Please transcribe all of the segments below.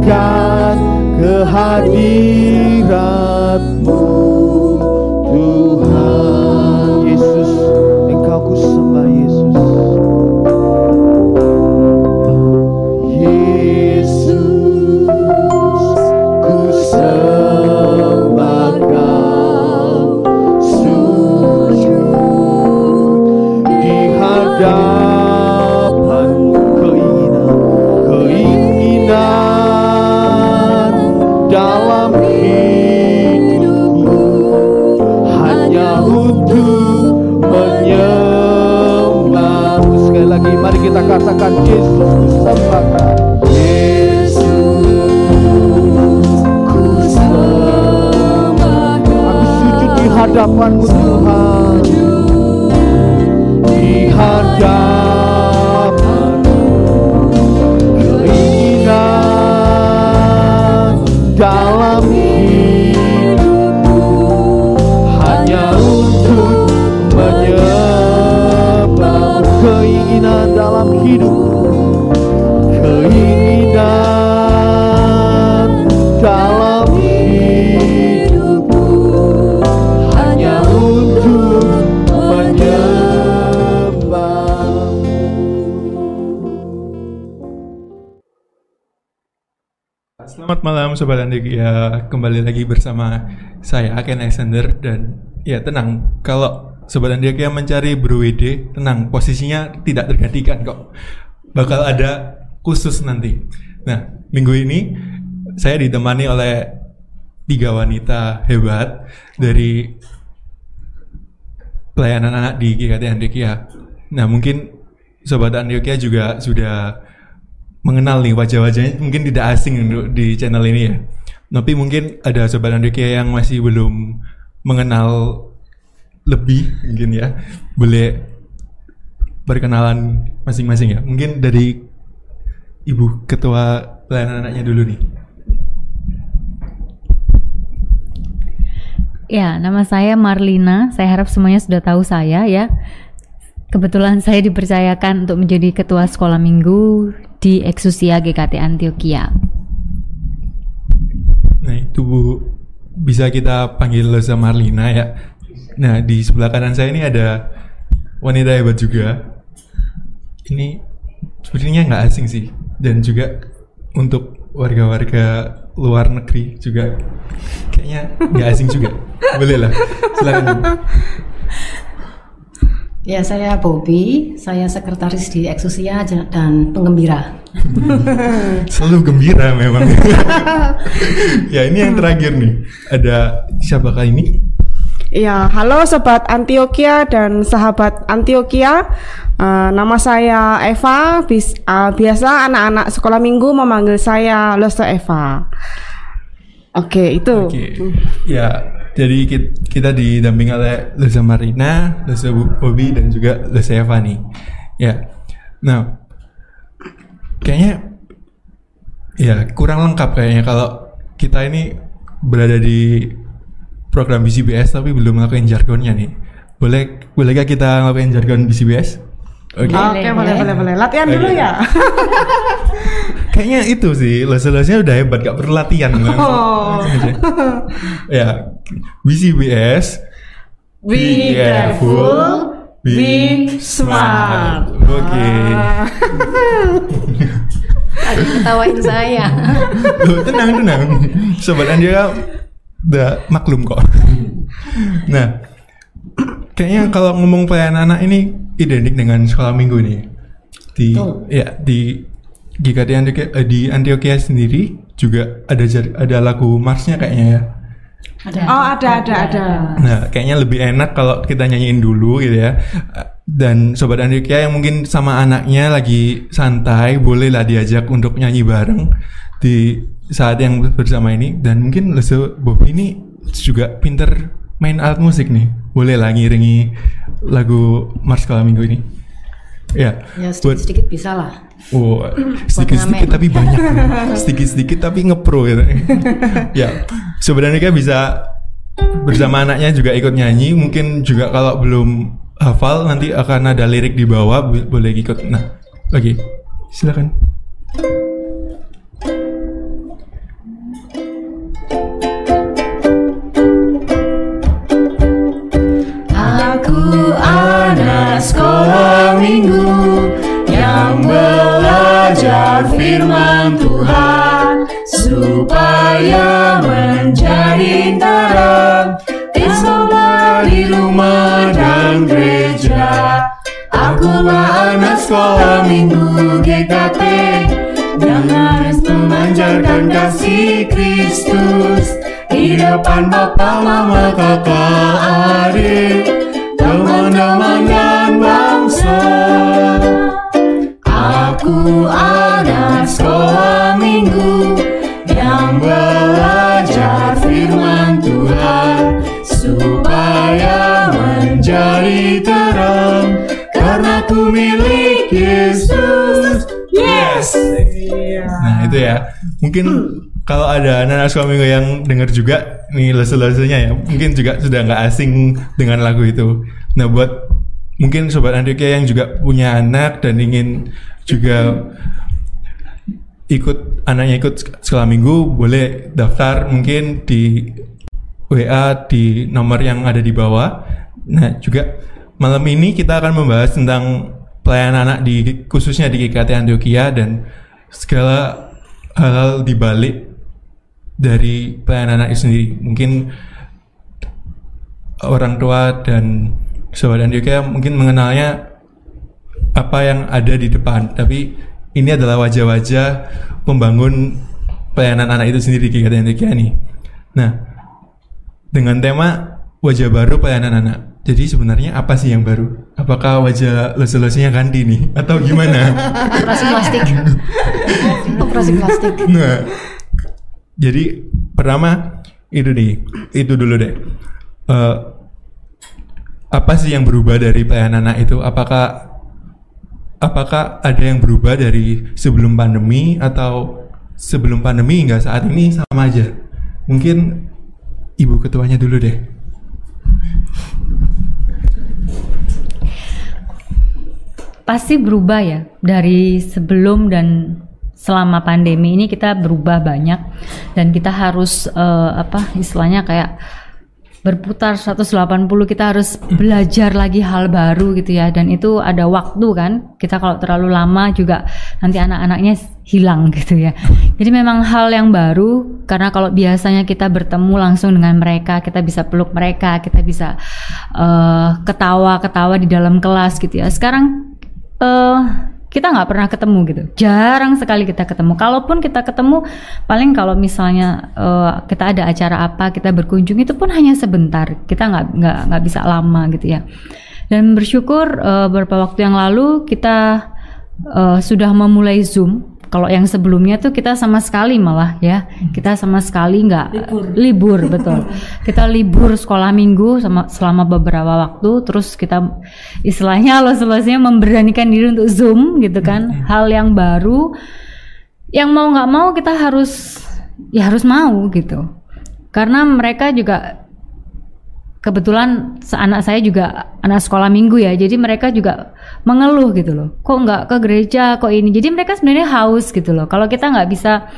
rasakan kehadiratmu kita katakan Yesus kau Yesus ku sembah aku sujud di hadapanmu Tuhan Selamat malam Sobat Andik ya kembali lagi bersama saya Aken Alexander. Dan ya tenang. Kalau Sobat Andik yang mencari Bro WD tenang posisinya tidak tergantikan kok. Bakal ada khusus nanti. Nah minggu ini saya ditemani oleh tiga wanita hebat dari pelayanan anak di GKT Andikia nah mungkin Sobat Andikia juga sudah mengenal nih wajah-wajahnya. Mungkin tidak asing untuk di channel ini ya. Tapi mungkin ada sobat Andokia yang masih belum mengenal lebih mungkin ya. Boleh perkenalan masing-masing ya. Mungkin dari Ibu Ketua Pelayanan Anaknya dulu nih. Ya, nama saya Marlina. Saya harap semuanya sudah tahu saya ya. Kebetulan saya dipercayakan untuk menjadi ketua sekolah minggu di Exusia GKT Antioquia. tubuh bisa kita panggil Lesa Marlina ya. Nah di sebelah kanan saya ini ada wanita hebat juga. Ini sebenarnya nggak asing sih dan juga untuk warga-warga luar negeri juga kayaknya nggak asing juga. Boleh lah, silakan. Ya, saya Bobby, saya sekretaris di Exusia j- dan penggembira. Selalu gembira memang. ya ini yang terakhir nih. Ada siapakah ini? Ya, halo sobat Antioquia dan sahabat Antioquia. Eh, nama saya Eva. Bis- eh, biasa anak-anak sekolah minggu memanggil saya Loso Eva. Oke, itu. Oke. Ya, jadi kit- kita didampingi oleh Lesa Marina, Lesa Bu- Bobby dan juga Lesa Eva nih. Ya. Nah, kayaknya ya kurang lengkap kayaknya kalau kita ini berada di program BCBS tapi belum ngelakuin jargonnya nih. Boleh bolehkah kita ngelakuin jargon BCBS? Oke. Oke, boleh, boleh, boleh. Latihan dulu Oke. ya. Kayaknya itu sih, les-lesnya udah hebat, gak perlu latihan. Oh. ya, BCBS. Be careful, be smart. Oke. Ah. Ada yang ketawain saya. Loh, tenang, tenang. Sobat Andia udah maklum kok. nah, kayaknya kalau ngomong pelayanan anak ini identik dengan sekolah minggu nih. Di Betul. ya di GKT Antioquia, eh, di Antioquia sendiri juga ada ada lagu marsnya kayaknya ya. Ada. Oh, ada, ada, ada. Nah, kayaknya lebih enak kalau kita nyanyiin dulu gitu ya. Dan sobat Andrikia yang mungkin sama anaknya lagi santai, bolehlah diajak untuk nyanyi bareng di saat yang bersama ini. Dan mungkin Leso Bobby ini juga pinter main alat musik nih. Bolehlah ngiringi lagu Mars Sekolah Minggu ini. Ya, Ya buat sedikit-sedikit bisa lah. Oh, sedikit-sedikit ngamen. tapi banyak. Sedikit-sedikit tapi ngepro gitu. ya, sebenarnya kan bisa bersama anaknya juga ikut nyanyi. Mungkin juga kalau belum hafal nanti akan ada lirik di bawah bo- boleh ikut. Nah, oke. Silakan. Menjadi terang di rumah dan gereja. Akulah anak sekolah minggu GKT yang harus memanjarkan kasih Kristus di depan Bapa, Mama, Kakak, adik, teman-teman dan bangsa. Aku anak Yesus. Yes. Nah, itu ya. Mungkin kalau ada anak sekolah minggu yang dengar juga nih lesu-lesunya ya, mungkin juga sudah nggak asing dengan lagu itu. Nah, buat mungkin sobat Andrika yang juga punya anak dan ingin juga ikut anaknya ikut sek- sekolah minggu boleh daftar mungkin di WA di nomor yang ada di bawah. Nah, juga malam ini kita akan membahas tentang pelayanan anak di khususnya di GKT Antioquia dan segala hal-hal di balik dari pelayanan anak itu sendiri. Mungkin orang tua dan sobat Antioquia mungkin mengenalnya apa yang ada di depan, tapi ini adalah wajah-wajah pembangun pelayanan anak itu sendiri di GKT Antioquia nih. Nah, dengan tema wajah baru pelayanan anak. Jadi sebenarnya apa sih yang baru? Apakah wajah lesu-lesunya ganti nih atau gimana? Operasi plastik. Operasi plastik. nah, jadi pertama itu nih, itu dulu deh. Eh, apa sih yang berubah dari pelayanan anak itu? Apakah apakah ada yang berubah dari sebelum pandemi atau sebelum pandemi hingga saat ini sama aja? Mungkin ibu ketuanya dulu deh. Pasti berubah ya. Dari sebelum dan selama pandemi ini kita berubah banyak. Dan kita harus eh, apa istilahnya kayak berputar 180 kita harus belajar lagi hal baru gitu ya. Dan itu ada waktu kan. Kita kalau terlalu lama juga nanti anak-anaknya hilang gitu ya. Jadi memang hal yang baru karena kalau biasanya kita bertemu langsung dengan mereka kita bisa peluk mereka kita bisa eh, ketawa-ketawa di dalam kelas gitu ya. Sekarang eh kita nggak pernah ketemu gitu. Jarang sekali kita ketemu. Kalaupun kita ketemu paling kalau misalnya eh, kita ada acara apa kita berkunjung itu pun hanya sebentar. Kita nggak nggak nggak bisa lama gitu ya. Dan bersyukur eh, beberapa waktu yang lalu kita eh, sudah memulai zoom kalau yang sebelumnya tuh kita sama sekali malah ya. Kita sama sekali nggak libur. betul. Kita libur sekolah minggu sama selama beberapa waktu terus kita istilahnya lo selesainya memberanikan diri untuk zoom gitu kan. Hal yang baru yang mau nggak mau kita harus ya harus mau gitu. Karena mereka juga kebetulan anak saya juga anak sekolah minggu ya jadi mereka juga mengeluh gitu loh. Kok nggak ke gereja kok ini? Jadi mereka sebenarnya haus gitu loh. Kalau kita nggak bisa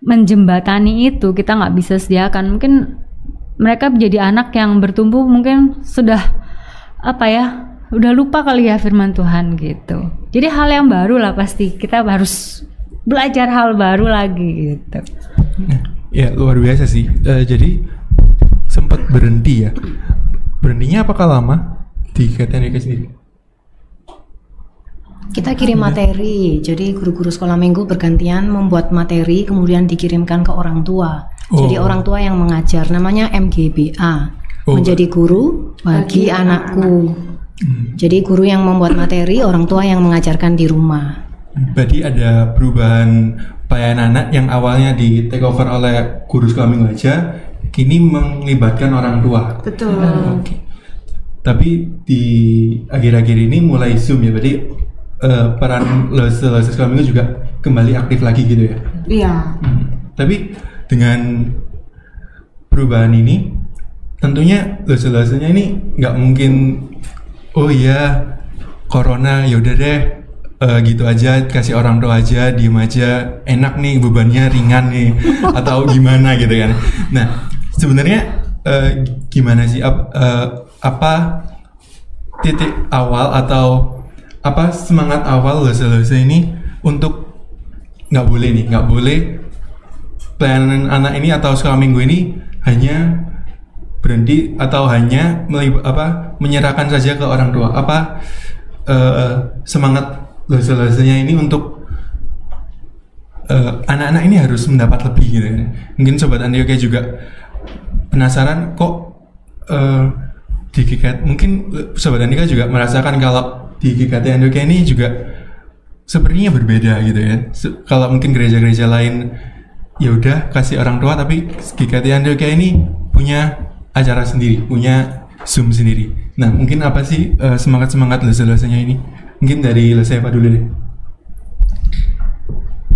menjembatani itu kita nggak bisa sediakan. Mungkin mereka menjadi anak yang bertumbuh mungkin sudah apa ya udah lupa kali ya firman Tuhan gitu. Jadi hal yang baru lah pasti. Kita harus belajar hal baru lagi gitu. Nah, ya luar biasa sih. Eh, jadi berhenti ya. Berhentinya apakah lama di KTN Eka sendiri? Kita kirim materi, jadi guru-guru sekolah minggu bergantian membuat materi, kemudian dikirimkan ke orang tua. Jadi Oh. orang tua yang mengajar, namanya MGBA, Oh. menjadi guru bagi anakku. Jadi guru yang membuat materi, orang tua yang mengajarkan di rumah. Berarti ada perubahan pelayanan anak yang awalnya di take over oleh guru sekolah minggu aja, kini melibatkan orang tua. Betul. Oke. Tapi di akhir-akhir ini mulai zoom ya, berarti eh, peran sekolah minggu juga kembali aktif lagi gitu ya. Iya. Hmm. Tapi dengan perubahan ini, tentunya les-lesnya ini nggak mungkin, oh iya, corona yaudah deh, eh, gitu aja, kasih orang tua aja, diem aja, enak nih bebannya ringan nih, atau gimana gitu kan. Nah, sebenarnya eh, gimana sih, ap- eh, apa titik awal atau apa semangat awal les-les ini untuk nggak boleh nih, nggak boleh pelayanan anak ini atau sekolah minggu ini hanya berhenti atau hanya melib- apa menyerahkan saja ke orang tua. Apa eh, semangat lese-lesenya ini untuk anak-anak ini harus mendapat lebih gitu ya. Mungkin sobat Antioquia juga penasaran kok eh, di GKT mungkin sobat Antioquia juga merasakan kalau di GKT Antioquia ini juga sepertinya berbeda gitu ya. Se- Kalau mungkin gereja-gereja lain ya udah kasih orang tua tapi GKT Antioquia ini punya acara sendiri, punya Zoom sendiri. Nah, mungkin apa sih eh, semangat-semangat lese-lesenya ini? Mungkin dari lese apa dulu deh?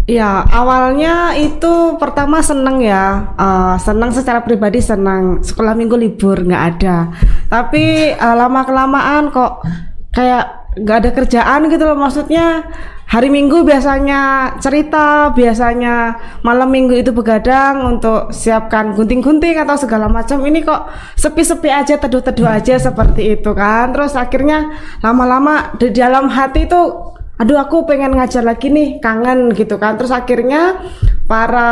Ya, awalnya itu pertama seneng ya, Eh, seneng secara pribadi seneng sekolah minggu libur nggak ada. Tapi eh, lama kelamaan kok kayak nggak ada kerjaan gitu loh. Maksudnya hari minggu biasanya cerita, biasanya malam minggu itu begadang untuk siapkan gunting-gunting atau segala macam. Ini kok sepi-sepi aja, teduh-teduh aja seperti itu kan. Terus akhirnya lama-lama di dalam hati itu aduh aku pengen ngajar lagi nih kangen gitu kan. Terus akhirnya para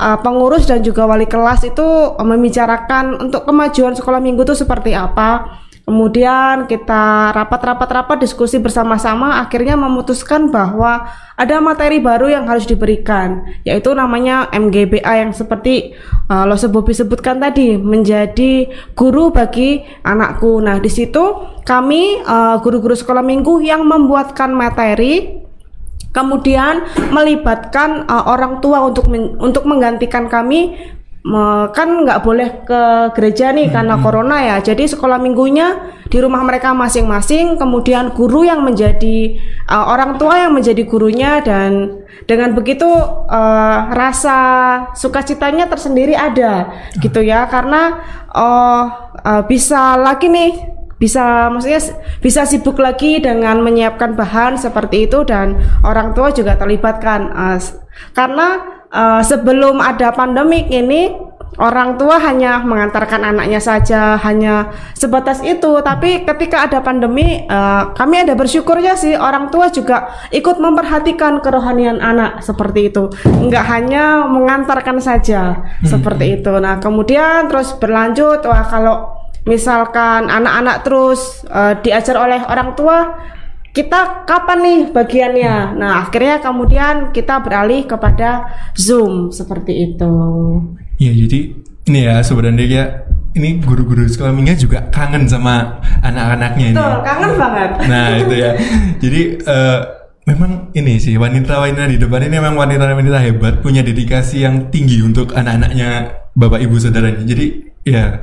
uh, pengurus dan juga wali kelas itu membicarakan untuk kemajuan sekolah minggu itu seperti apa kemudian kita rapat-rapat-rapat diskusi bersama-sama akhirnya memutuskan bahwa ada materi baru yang harus diberikan yaitu namanya MGBA yang seperti uh, lo Bobi sebutkan tadi menjadi guru bagi anakku. Nah di situ kami uh, guru-guru sekolah minggu yang membuatkan materi kemudian melibatkan uh, orang tua untuk untuk menggantikan kami kan nggak boleh ke gereja nih karena corona ya. Jadi sekolah minggunya di rumah mereka masing-masing kemudian guru yang menjadi uh, orang tua yang menjadi gurunya dan dengan begitu uh, rasa sukacitanya tersendiri ada gitu ya. Karena oh uh, bisa lagi nih bisa maksudnya bisa sibuk lagi dengan menyiapkan bahan seperti itu dan orang tua juga terlibatkan s- karena eh, sebelum ada pandemik ini orang tua hanya mengantarkan anaknya saja hanya sebatas itu. Tapi ketika ada pandemi eh, kami ada bersyukurnya sih orang tua juga ikut memperhatikan kerohanian anak seperti itu. Nggak hanya mengantarkan saja seperti itu. Nah kemudian terus berlanjut wah kalau misalkan anak-anak terus eh, diajar oleh orang tua kita kapan nih bagiannya nah akhirnya kemudian kita beralih kepada zoom seperti itu Iya jadi ini ya sobat Andekia ini guru-guru sekolah minggu juga kangen sama anak-anaknya ini. Betul, kangen banget. Nah itu ya. Jadi eh, memang ini sih wanita-wanita di depan ini memang wanita-wanita hebat punya dedikasi yang tinggi untuk anak-anaknya bapak ibu saudaranya. Jadi ya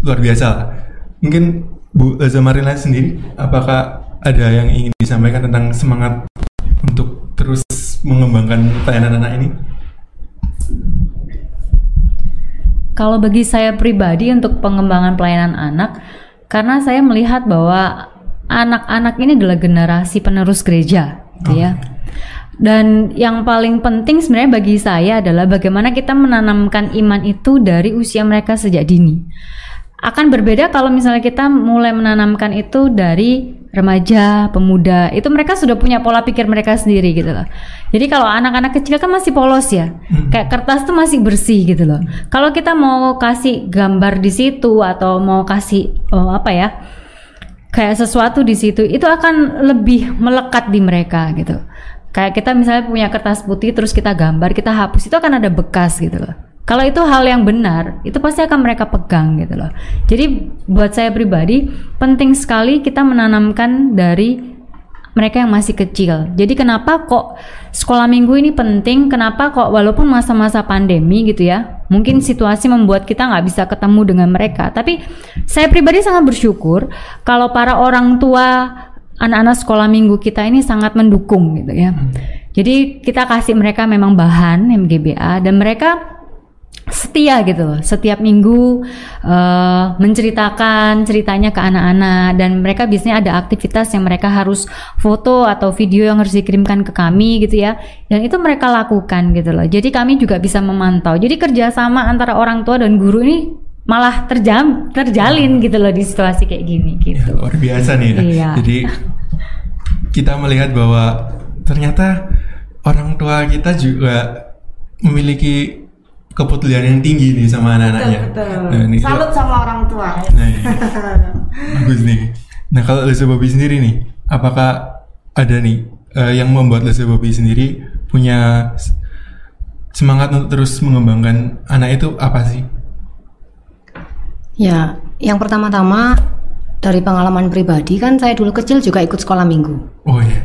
luar biasa. lah. Mungkin Bu Laza Marina sendiri apakah ada yang ingin disampaikan tentang semangat untuk terus mengembangkan pelayanan anak ini? Kalau bagi saya pribadi untuk pengembangan pelayanan anak, karena saya melihat bahwa anak-anak ini adalah generasi penerus gereja, gitu ya. Dan yang paling penting sebenarnya bagi saya adalah bagaimana kita menanamkan iman itu dari usia mereka sejak dini. Akan berbeda kalau misalnya kita mulai menanamkan itu dari remaja, pemuda, itu mereka sudah punya pola pikir mereka sendiri gitu loh. Jadi kalau anak-anak kecil kan masih polos ya, kayak kertas tuh masih bersih gitu loh. Kalau kita mau kasih gambar di situ atau mau kasih oh, apa ya, kayak sesuatu di situ, itu akan lebih melekat di mereka gitu. Kayak kita misalnya punya kertas putih terus kita gambar, kita hapus itu akan ada bekas gitu loh. Kalau itu hal yang benar, itu pasti akan mereka pegang gitu loh. Jadi buat saya pribadi penting sekali kita menanamkan dari mereka yang masih kecil. Jadi kenapa kok sekolah minggu ini penting? Kenapa kok walaupun masa-masa pandemi gitu ya, mungkin situasi membuat kita nggak bisa ketemu dengan mereka. Tapi saya pribadi sangat bersyukur kalau para orang tua anak-anak sekolah minggu kita ini sangat mendukung gitu ya. Jadi kita kasih mereka memang bahan MGBA dan mereka setia gitu loh. Setiap minggu eh, menceritakan ceritanya ke anak-anak. Dan mereka biasanya ada aktivitas yang mereka harus foto atau video yang harus dikirimkan ke kami gitu ya. Dan itu mereka lakukan gitu loh. Jadi kami juga bisa memantau. Jadi kerjasama antara orang tua dan guru ini malah terjam terjalin gitu loh di situasi kayak gini Ya, gitu. luar biasa nih ya. Iya. Jadi kita melihat bahwa ternyata orang tua kita juga memiliki kepedulian yang tinggi nih sama anak-anaknya. Nah, ini salut sama orang tua Nah, iya. bagus nih. Nah, kalau Lesa Bobby sendiri nih, apakah ada nih eh, yang membuat Lesa Bobby sendiri punya semangat untuk terus mengembangkan anak itu apa sih? Ya, yang pertama-tama dari pengalaman pribadi kan saya dulu kecil juga ikut sekolah minggu. Oh iya.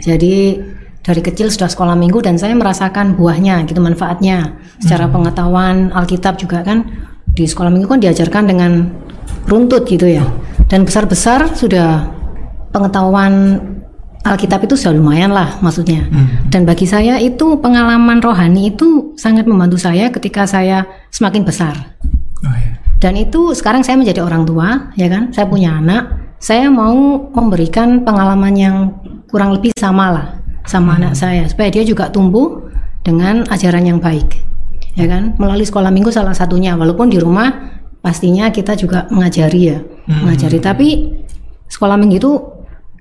Jadi dari kecil sudah sekolah minggu dan saya merasakan buahnya gitu manfaatnya. Secara pengetahuan Alkitab juga kan di sekolah minggu kan diajarkan dengan runtut gitu ya. Dan besar-besar sudah pengetahuan Alkitab itu sudah lumayan lah maksudnya. Dan bagi saya itu pengalaman rohani itu sangat membantu saya ketika saya semakin besar. Oh iya. Dan itu sekarang saya menjadi orang tua, ya kan? Saya punya anak. Saya mau memberikan pengalaman yang kurang lebih sama lah sama anak saya, supaya dia juga tumbuh dengan ajaran yang baik, ya kan? Melalui sekolah minggu salah satunya, walaupun di rumah pastinya kita juga mengajari ya, mengajari. Tapi sekolah minggu itu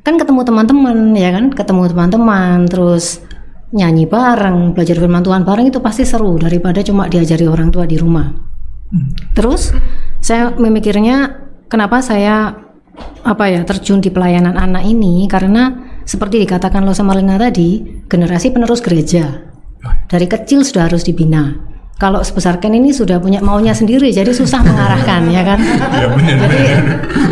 kan ketemu teman-teman, ya kan? Ketemu teman-teman, terus nyanyi bareng, belajar firman Tuhan bareng itu pasti seru daripada cuma diajari orang tua di rumah. Terus saya memikirnya kenapa saya apa ya terjun di pelayanan anak ini karena seperti dikatakan Losa Marlina tadi generasi penerus gereja dari kecil sudah harus dibina. Kalau sebesar Ken ini sudah punya maunya sendiri jadi susah mengarahkan ya kan. Ya benar. Jadi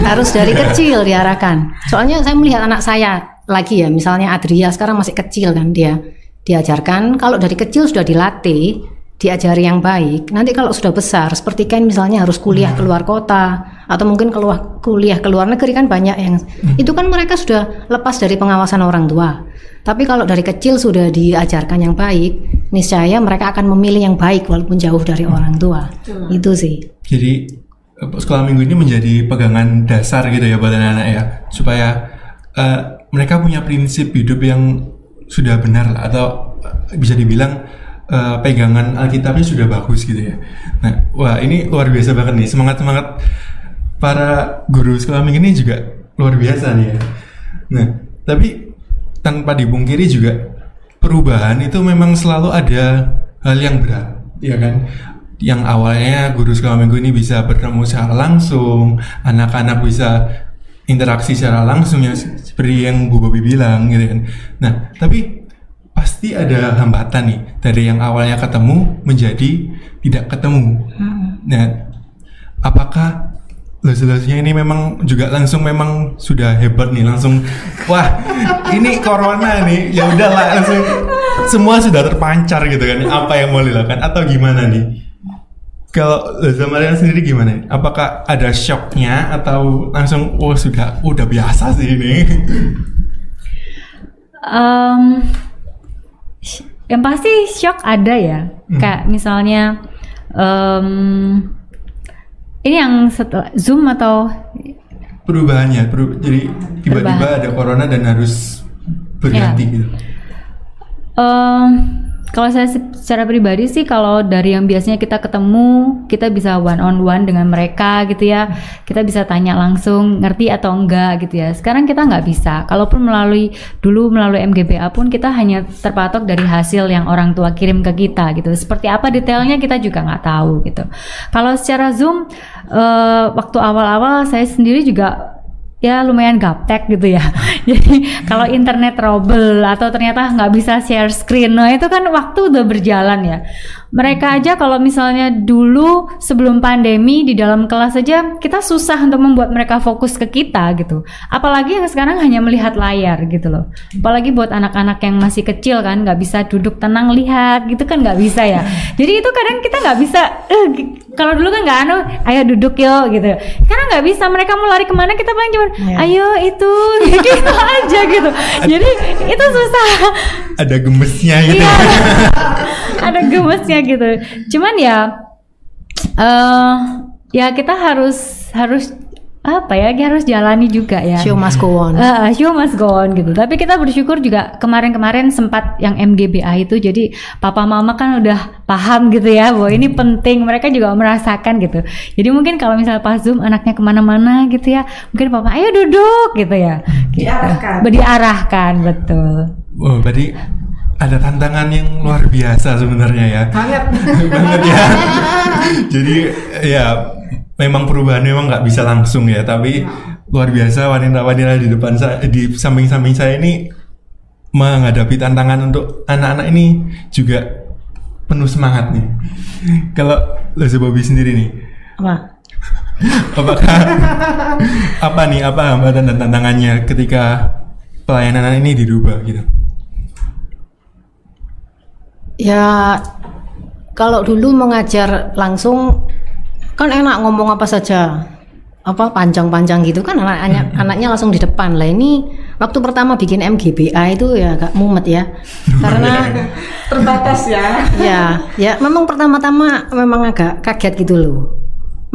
harus dari kecil diarahkan. Soalnya saya melihat anak saya lagi ya, misalnya Adria sekarang masih kecil kan dia diajarkan kalau dari kecil sudah dilatih, diajari yang baik. Nanti kalau sudah besar seperti kan misalnya harus kuliah keluar kota atau mungkin keluar kuliah ke luar negeri kan banyak yang itu kan mereka sudah lepas dari pengawasan orang tua. Tapi kalau dari kecil sudah diajarkan yang baik, niscaya mereka akan memilih yang baik walaupun jauh dari orang tua. Itu sih. Jadi eh, sekolah minggu ini menjadi pegangan dasar gitu ya buat anak-anak ya supaya eh, mereka punya prinsip hidup yang sudah benar lah atau eh, bisa dibilang eh, pegangan Alkitabnya sudah bagus gitu ya. Nah, wah ini luar biasa banget nih semangat semangat para guru sekolah minggu ini juga luar biasa nih ya. Nah, tapi tanpa dipungkiri juga perubahan itu memang selalu ada hal yang berat, ya kan? Yang awalnya guru sekolah minggu ini bisa bertemu secara langsung, anak-anak bisa interaksi secara langsung ya seperti yang Bu Bobi bilang gitu kan. Nah, tapi pasti ada hambatan nih dari yang awalnya ketemu menjadi tidak ketemu. Nah, apakah Lucu-lucunya ini memang juga langsung memang sudah hebat nih langsung wah ini corona nih ya udahlah langsung semua sudah terpancar gitu kan apa yang mau dilakukan atau gimana nih kalau Marian sendiri gimana apakah ada shocknya atau langsung oh sudah udah biasa sih ini sh- yang pasti shock ada ya. Hmm. Kayak misalnya em, ini yang setelah Zoom atau perubahannya peru- jadi tiba-tiba ada corona dan harus berganti Ya. gitu Em, kalau saya se- secara pribadi sih kalau dari yang biasanya kita ketemu kita bisa one on one dengan mereka gitu ya. Kita bisa tanya langsung ngerti atau enggak gitu ya. Sekarang kita nggak bisa. Kalaupun melalui dulu melalui MGBA pun kita hanya terpatok dari hasil yang orang tua kirim ke kita gitu. Seperti apa detailnya kita juga nggak tahu gitu. Kalau secara zoom eh, waktu awal-awal saya sendiri juga ya lumayan gaptek gitu ya. Jadi kalau internet trouble atau ternyata nggak bisa share screen, nah itu kan waktu udah berjalan ya. Mereka aja kalau misalnya dulu sebelum pandemi di dalam kelas aja kita susah untuk membuat mereka fokus ke kita gitu. Apalagi yang sekarang hanya melihat layar gitu loh. Apalagi buat anak-anak yang masih kecil kan nggak bisa duduk tenang lihat gitu kan nggak bisa ya. Jadi itu kadang kita nggak bisa. eh, kalau dulu kan nggak anu, ayo duduk yuk gitu. Karena nggak bisa mereka mau lari ke mana kita paling cuma Ya. ayo itu gitu aja gitu. Jadi itu susah. ada gemesnya gitu Iya. Ada gemesnya gitu. Cuman ya eh ya kita harus harus apa ya harus jalani juga ya. Show must go on. Ah, show must go on gitu. Tapi kita bersyukur juga kemarin-kemarin sempat yang MGBA itu jadi papa mama kan udah paham gitu ya bahwa ini penting. Mereka juga merasakan gitu. Jadi mungkin kalau misalnya pas zoom anaknya ke mana-mana gitu ya, mungkin papa ayo duduk gitu ya. Gitu. Diarahkan. Diarahkan betul. Oh, berarti ada tantangan yang luar biasa sebenarnya ya. Banget. banget ya. Jadi ya memang perubahan memang nggak bisa langsung ya, tapi luar biasa wanita-wanita di depan saya di samping-samping saya ini menghadapi tantangan untuk anak-anak ini juga penuh semangat nih. Kalau Laza Bobby sendiri nih, Apa? apakah apa nih apa hambatan dan tantangannya ketika pelayanan ini dirubah gitu? Ya kalau dulu mengajar langsung kan enak ngomong apa saja apa panjang-panjang gitu kan anak-anaknya anaknya langsung di depan. Lah ini waktu pertama bikin MGBA itu ya agak mumet ya karena Terbatas ya. ya ya memang pertama-tama memang agak kaget gitu loh.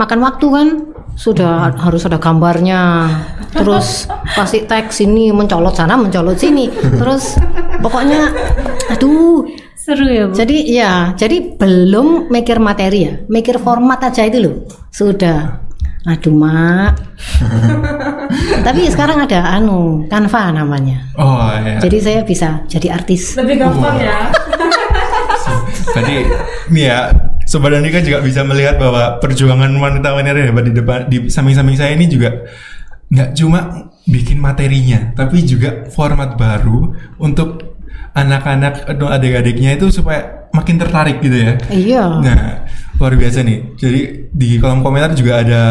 Makan waktu kan sudah harus ada gambarnya terus kasih teks sini mencolot sana mencolot sini terus pokoknya aduh Seru ya, Bu. jadi ya, jadi belum mikir materi ya, mikir format aja itu loh. Sudah. Aduh, Mak. Tapi sekarang ada anu, Canva namanya. Oh ya. Jadi saya bisa jadi artis. Lebih gampang ya. Tadi nih ya Sobat Andika juga bisa melihat bahwa perjuangan wanita-wanita hebat di depan di samping-samping saya ini juga nggak cuma bikin materinya, tapi juga format baru untuk anak-anak atau adik-adiknya itu supaya makin tertarik gitu ya. Iya. Nah, luar biasa nih. Jadi di kolom komentar juga ada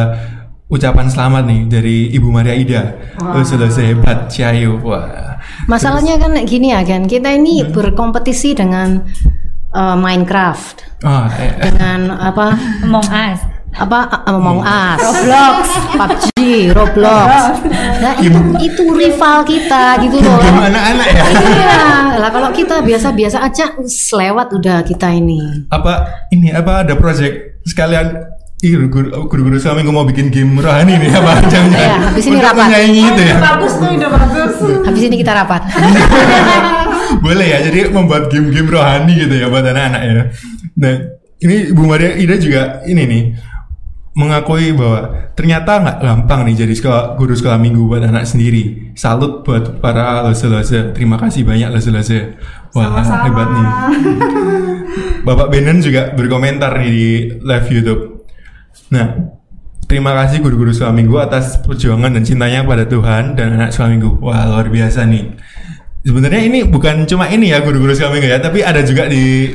ucapan selamat nih dari Ibu Maria Ida. Oh, sudah sehebat Ciayu. Wah. Masalahnya kan gini ya kan, kita ini berkompetisi dengan eh, Minecraft, Oh, eh, dengan apa Among Us. Apa Among Us, Roblox, PUBG, Roblox. Nah itu itu rival kita gitu loh. anak-anak ya. Iya, lah kalau kita biasa-biasa aja us, lewat udah kita ini. apa ini apa ada project sekalian Ih, guru- guru-guru selama minggu mau bikin game rohani nih apa jangan Iya, habis ini rapat. menyaingi itu ya Bagus tuh, udah bagus. Habis ini kita rapat. boleh ya jadi membuat game-game rohani gitu ya buat anak-anak ya nah ini Bu Maria Ida juga ini nih mengakui bahwa ternyata nggak gampang nih jadi sekolah, guru sekolah minggu buat anak sendiri. Salut buat para lese-lese. Terima kasih banyak lese-lese. Wah hebat nih. Bapak Benan juga berkomentar nih di live YouTube. Nah Terima kasih guru-guru sekolah minggu atas perjuangan dan cintanya kepada Tuhan dan anak sekolah minggu. Wah luar biasa nih. Sebenarnya ini bukan cuma ini ya guru-guru sekolah minggu ya, tapi ada juga di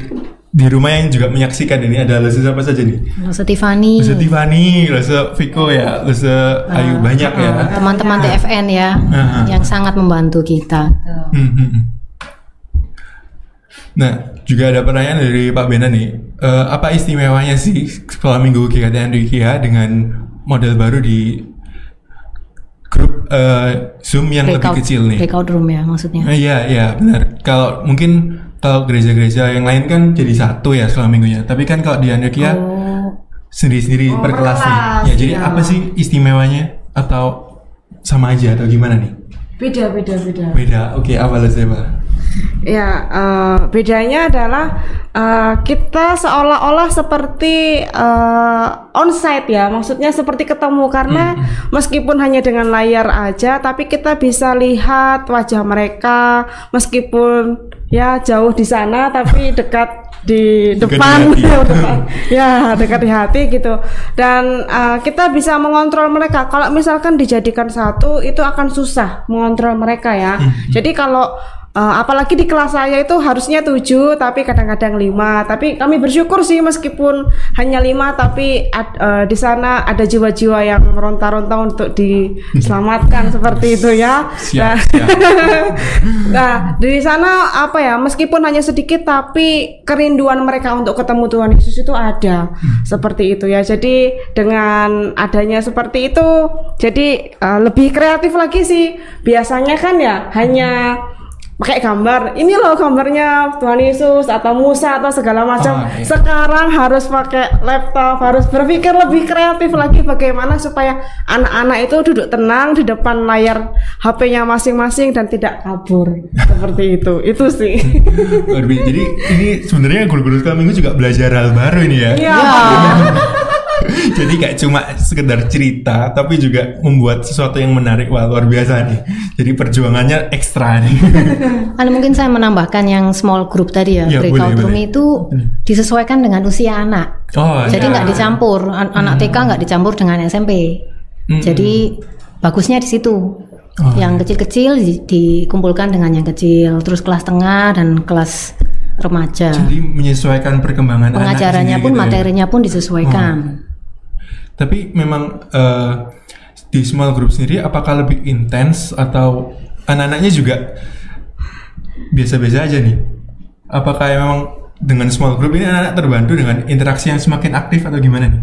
di rumah yang juga menyaksikan ini ada lese siapa saja nih. Lese Tiffany, Lese Tiffany, lese Viko ya, lese Ayu banyak ya. teman-teman TFN ya, Ah. yang sangat membantu kita. Hmm, hmm, hmm. Nah, juga ada pertanyaan dari Pak Bena nih. Eh, apa istimewanya sih sekolah minggu GKT Andrikia dengan model baru di grup eh, Zoom yang lebih Breakout- kecil nih? Breakout room ya maksudnya. Eh, Iya, iya benar. Kalau mungkin kalau gereja-gereja yang lain kan jadi satu ya sekolah minggunya. Tapi kan kalau di Andrikia Oh, sendiri-sendiri per kelas nih. Ya, jadi apa sih istimewanya atau sama aja atau gimana nih? Beda, beda, beda. Beda. Oke, apa lah Pak? Ya, eh, bedanya adalah eh, kita seolah-olah seperti eh, onsite ya, maksudnya seperti ketemu karena meskipun hanya dengan layar aja, tapi kita bisa lihat wajah mereka meskipun ya jauh di sana tapi dekat di di depan, hati. Depan. ya dekat di hati gitu. Dan eh, kita bisa mengontrol mereka. Kalau misalkan dijadikan satu, itu akan susah mengontrol mereka ya. Jadi kalau Eh, apalagi di kelas saya itu harusnya tujuh tapi kadang-kadang lima. Tapi kami bersyukur sih meskipun hanya lima tapi ad- eh, di sana ada jiwa-jiwa yang meronta-ronta untuk diselamatkan seperti itu ya. Siap, nah, siap. nah di sana apa ya meskipun hanya sedikit tapi kerinduan mereka untuk ketemu Tuhan Yesus itu ada seperti itu ya. Jadi dengan adanya seperti itu jadi eh, lebih kreatif lagi sih. Biasanya kan ya hanya pakai gambar ini loh gambarnya Tuhan Yesus atau Musa atau segala macam Oh, iya. sekarang harus pakai laptop harus berpikir lebih kreatif lagi bagaimana supaya anak-anak itu duduk tenang di depan layar HP-nya masing-masing dan tidak kabur seperti itu itu sih. Jadi ini sebenarnya guru-guru sekolah minggu juga belajar hal baru ini ya. Iya. Jadi gak cuma sekedar cerita, tapi juga membuat sesuatu yang menarik. Wah luar biasa nih. Jadi perjuangannya ekstra nih. Kan mungkin saya menambahkan yang small group tadi ya, Ya, breakout boleh, room boleh. itu disesuaikan dengan usia anak. Oh, Jadi ya. nggak dicampur, An- anak TK nggak dicampur dengan SMP. Mm-mm. Jadi bagusnya di situ. Oh, yang kecil-kecil di- dikumpulkan dengan yang kecil, terus kelas tengah dan kelas remaja. Jadi menyesuaikan perkembangan anak Pengajarannya sendiri pun, gitu ya. materinya pun disesuaikan. Tapi memang eh, di small group sendiri apakah lebih intens atau anak-anaknya juga biasa-biasa aja nih? Apakah memang dengan small group ini anak-anak terbantu dengan interaksi yang semakin aktif atau gimana nih?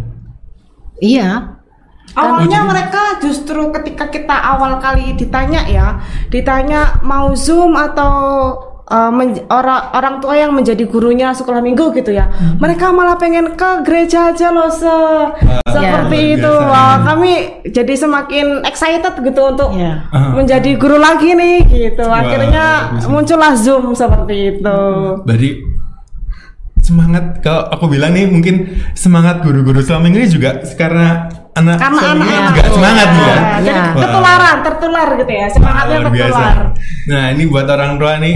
Iya, Awalnya mereka justru ketika kita awal kali ditanya ya, ditanya mau zoom atau uh, men- orang orang tua yang menjadi gurunya sekolah minggu gitu ya, mereka malah pengen ke gereja aja loh se seperti luar itu. Wah, kami jadi semakin excited gitu untuk Iya. Ah. menjadi guru lagi nih gitu. Akhirnya bagus. muncullah zoom seperti itu. Berarti semangat kalau aku bilang nih mungkin semangat guru-guru selama ini juga karena anak Karena anak-anak juga semangat nih ya. Jadi Ya. Wah. ketularan, tertular gitu ya, semangatnya biasa. tertular. Nah ini buat orang tua nih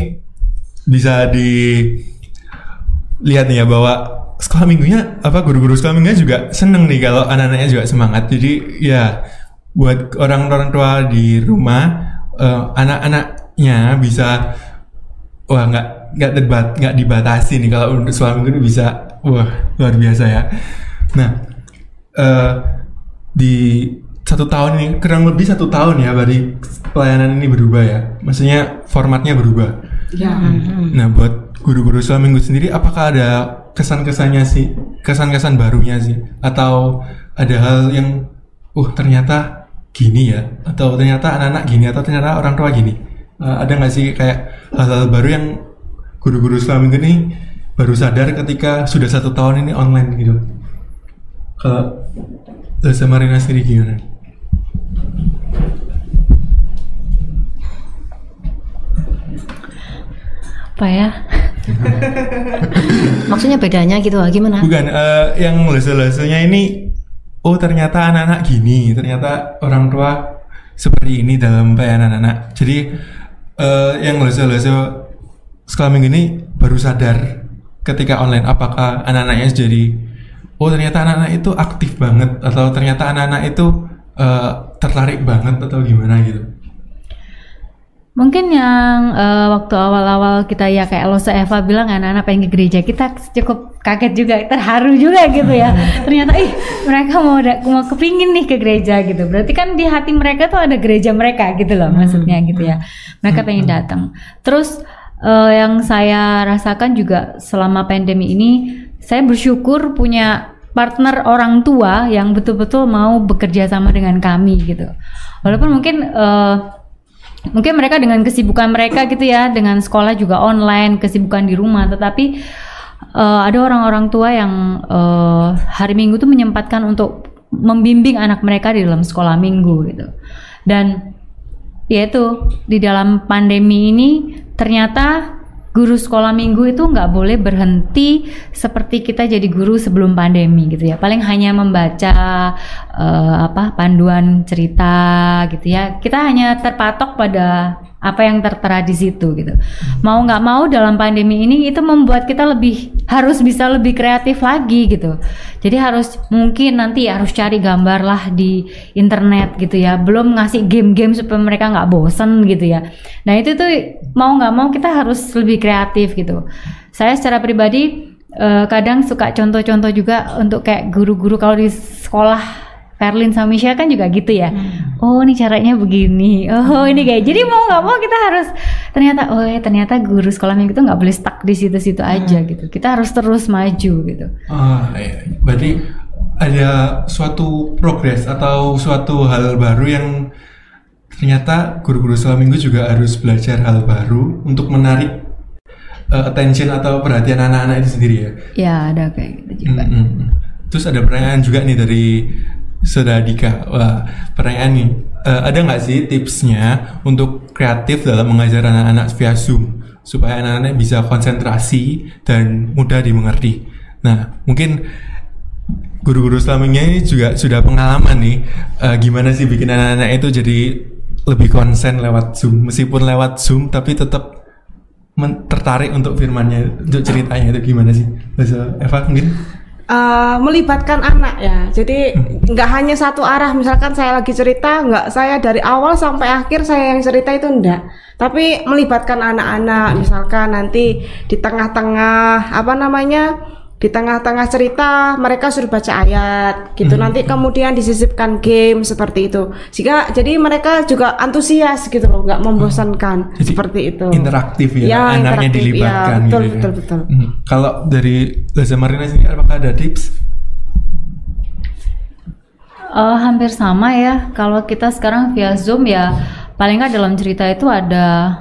bisa dilihat nih ya bahwa sekolah minggunya apa guru-guru sekolah minggunya juga seneng nih kalau anak-anaknya juga semangat. Jadi ya buat orang-orang tua di rumah eh, anak-anaknya bisa wah nggak nggak terbat nggak dibatasi nih kalau untuk sekolah minggu bisa wah luar biasa ya. Nah eh, di satu tahun ini kurang lebih satu tahun ya dari pelayanan ini berubah ya. Maksudnya formatnya berubah. Ya. Nah, buat guru-guru selama minggu sendiri, apakah ada kesan-kesannya sih, kesan-kesan barunya sih, atau ada hal yang, uh ternyata gini ya, atau ternyata anak-anak gini, atau ternyata orang tua gini, Eh, ada nggak sih kayak hal-hal baru yang guru-guru selama minggu ini baru sadar ketika sudah satu tahun ini online gitu? Kalau Lesa Marina sendiri gimana? Apa ya? Maksudnya bedanya gitu ah, gimana? Bukan, eh, yang lesa-lesanya ini, oh ternyata anak-anak gini, ternyata orang tua seperti ini dalam pelayanan anak. Jadi eh, yang lesa-lesa sekolah minggu ini baru sadar ketika online apakah anak-anaknya jadi oh ternyata anak-anak itu aktif banget atau ternyata anak-anak itu eh, tertarik banget atau gimana gitu. Mungkin yang eh, waktu awal-awal kita ya kayak Losa Eva bilang anak-anak pengen ke gereja kita cukup kaget juga terharu juga gitu ya. Ternyata ih mereka mau mau kepingin nih ke gereja gitu. Berarti kan di hati mereka tuh ada gereja mereka gitu loh maksudnya gitu ya. Mereka pengen datang. Terus eh, yang saya rasakan juga selama pandemi ini saya bersyukur punya partner orang tua yang betul-betul mau bekerja sama dengan kami gitu. Walaupun mungkin eh, mungkin mereka dengan kesibukan mereka gitu ya dengan sekolah juga online kesibukan di rumah. Tetapi eh, ada orang-orang tua yang eh, hari minggu tuh menyempatkan untuk membimbing anak mereka di dalam sekolah minggu gitu. Dan ya itu di dalam pandemi ini ternyata guru sekolah minggu itu nggak boleh berhenti seperti kita jadi guru sebelum pandemi gitu ya. Paling hanya membaca eh, apa panduan cerita gitu ya. Kita hanya terpatok pada apa yang tertera di situ gitu. Mau nggak mau dalam pandemi ini itu membuat kita lebih harus bisa lebih kreatif lagi gitu. Jadi harus mungkin nanti harus cari gambar lah di internet gitu ya. Belum ngasih game-game supaya mereka nggak bosen gitu ya. Nah itu tuh mau nggak mau kita harus lebih kreatif gitu. Saya secara pribadi eh, kadang suka contoh-contoh juga untuk kayak guru-guru. Kalau di sekolah Perlin sama Misha kan juga gitu ya. Oh ini caranya begini. Oh ini kayak jadi mau nggak mau kita harus ternyata oh ya ternyata guru sekolah minggu itu nggak boleh stuck di situ-situ aja gitu. Kita harus terus maju gitu. Ah, iya. berarti ada suatu progres atau suatu hal baru yang ternyata guru-guru sekolah minggu juga harus belajar hal baru untuk menarik eh, attention atau perhatian anak-anak itu sendiri ya. Ya ada kayak gitu juga. Mm, mm, mm. Terus ada pertanyaan juga nih dari Saudara Dika. Wah, pertanyaan nih. Eh, ada nggak sih tipsnya untuk kreatif dalam mengajar anak-anak via Zoom supaya anak-anak bisa konsentrasi dan mudah dimengerti? Nah, mungkin guru-guru selamanya ini juga sudah pengalaman nih eh, gimana sih bikin anak-anak itu jadi lebih konsen lewat Zoom meskipun lewat Zoom tapi tetap tertarik untuk firmannya untuk ceritanya itu gimana sih Bahasa Eva mungkin Eh, melibatkan anak ya. Jadi nggak hanya satu arah. Misalkan saya lagi cerita, nggak saya dari awal sampai akhir saya yang cerita itu enggak. Tapi melibatkan anak-anak. Misalkan nanti di tengah-tengah apa namanya? Di tengah-tengah cerita mereka suruh baca ayat gitu. Nanti kemudian disisipkan game seperti itu. Jika jadi mereka juga antusias gitu loh, nggak membosankan Jadi seperti itu. interaktif ya, Ya, anaknya interaktif, dilibatkan ya, betul, gitu ya. betul, betul. Hmm. Kalau dari Laza Marina sendiri apakah ada tips? Eh, hampir sama ya. Kalau kita sekarang via Zoom ya paling nggak dalam cerita itu ada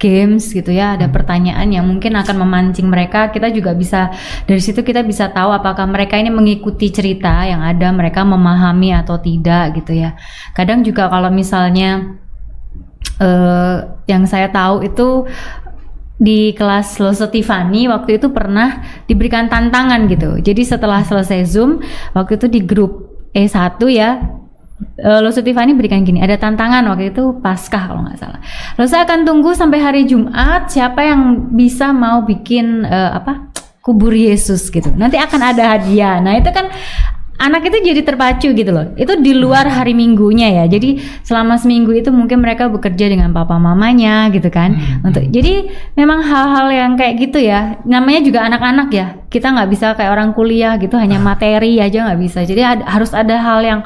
games gitu ya, ada pertanyaan yang mungkin akan memancing mereka. Kita juga bisa dari situ kita bisa tahu apakah mereka ini mengikuti cerita yang ada, mereka memahami atau tidak gitu ya. Kadang juga kalau misalnya eh yang saya tahu itu di kelas Loso Tiffany waktu itu pernah diberikan tantangan gitu. Jadi setelah selesai Zoom, waktu itu di grup E1 ya, eh, Loso Tiffany berikan gini, ada tantangan waktu itu Paskah kalau nggak salah. Loso akan tunggu sampai hari Jumat siapa yang bisa mau bikin eh, apa kubur Yesus gitu. Nanti akan ada hadiah. Nah itu kan anak itu jadi terpacu gitu loh. Itu di luar hari minggunya ya. Jadi selama seminggu itu mungkin mereka bekerja dengan papa mamanya gitu kan. Untuk jadi memang hal-hal yang kayak gitu ya. Namanya juga anak-anak ya. Kita nggak bisa kayak orang kuliah gitu hanya materi aja nggak bisa. Jadi ad- harus ada hal yang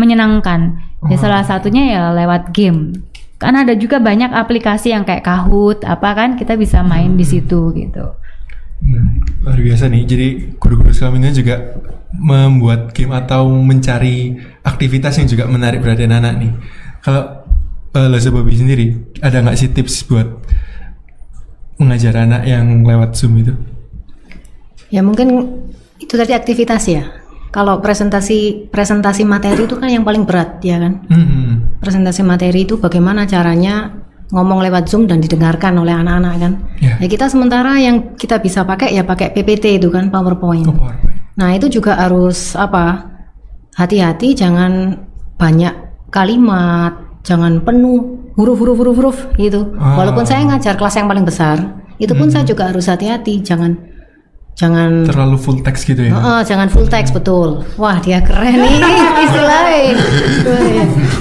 menyenangkan. Ya salah satunya ya lewat game. Kan ada juga banyak aplikasi yang kayak Kahoot apa kan kita bisa main di situ gitu. Hmm, luar biasa nih. Jadi guru-guru sekolah minggu juga membuat game atau mencari aktivitas yang juga menarik perhatian anak nih. Kalau uh, Laza Bobby sendiri, ada nggak sih tips buat mengajar anak yang lewat Zoom itu? Ya mungkin itu tadi aktivitas ya. kalau presentasi presentasi materi itu kan yang paling berat ya kan. Hmm. Presentasi materi itu bagaimana caranya ngomong lewat Zoom dan didengarkan oleh anak-anak kan. Ya. Ya kita sementara yang kita bisa pakai ya pakai PPT itu kan PowerPoint. Oh, PowerPoint. Nah itu juga harus apa? Hati-hati jangan banyak kalimat, jangan penuh huruf-huruf huruf-huruf gitu. Ah. Walaupun saya ngajar kelas yang paling besar, itu pun saya juga harus hati-hati, jangan jangan Terlalu full text gitu ya. Heeh, jangan full text betul. Wah dia keren nih istilahnya.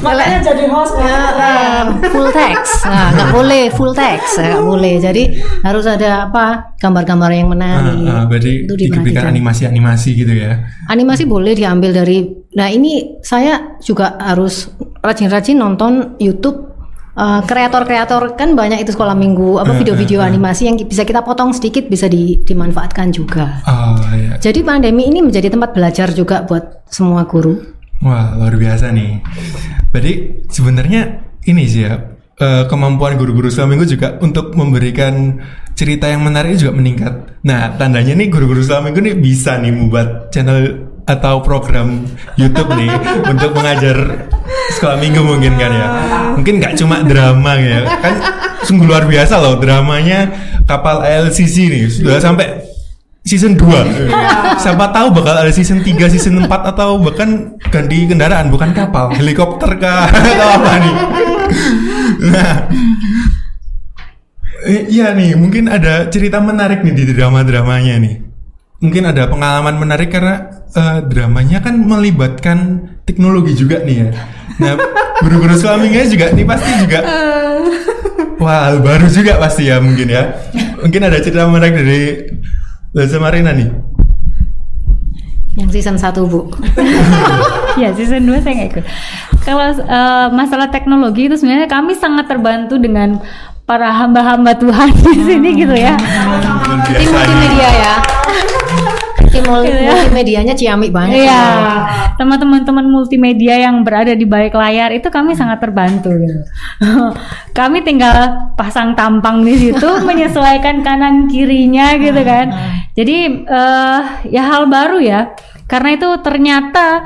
Makanya jadi host Ya, full text, nah nggak boleh full text, nggak boleh. Jadi harus ada apa gambar-gambar yang menarik. Ah, ah, berarti Itu diberikan animasi-animasi gitu ya. Animasi boleh diambil dari. Nah ini saya juga harus rajin-rajin nonton YouTube. Eh, Kreator-kreator kan banyak itu sekolah minggu apa video-video animasi yang bisa kita potong sedikit bisa di- dimanfaatkan juga. Oh ya. Jadi pandemi ini menjadi tempat belajar juga buat semua guru. Wah luar biasa nih. Berarti sebenarnya ini sih ya eh, kemampuan guru-guru selama minggu juga untuk memberikan cerita yang menarik juga meningkat. Nah tandanya nih guru-guru selama minggu nih bisa nih membuat channel atau program YouTube nih untuk mengajar sekolah minggu mungkin kan ya. Mungkin nggak cuma drama ya kan sungguh luar biasa loh dramanya kapal LCC nih sudah sampai season 2 Siapa tahu bakal ada season 3, season 4 atau bahkan ganti kendaraan bukan kapal, helikopter kah atau apa nih. Nah. Eh, Iya nih, mungkin ada cerita menarik nih di drama-dramanya nih. Mungkin ada pengalaman menarik karena eh, dramanya kan melibatkan teknologi juga nih ya. Nah, guru-guru suaminya juga nih pasti juga Wah, hal baru juga pasti ya mungkin ya. Mungkin ada cerita menarik dari Lesa Marina nih. Yang season 1 Bu. ya season 2 saya nggak ikut. Kalau eh, masalah teknologi itu sebenarnya kami sangat terbantu dengan para hamba-hamba Tuhan di sini gitu ya. Tim multimedia ya. Tim Gitu ya. multimedianya ciamik banget. Iya, sama teman-teman multimedia yang berada di balik layar itu kami sangat terbantu. Gitu. kami tinggal pasang tampang di situ, menyesuaikan kanan kirinya gitu kan. Jadi eh, ya hal baru ya, karena itu ternyata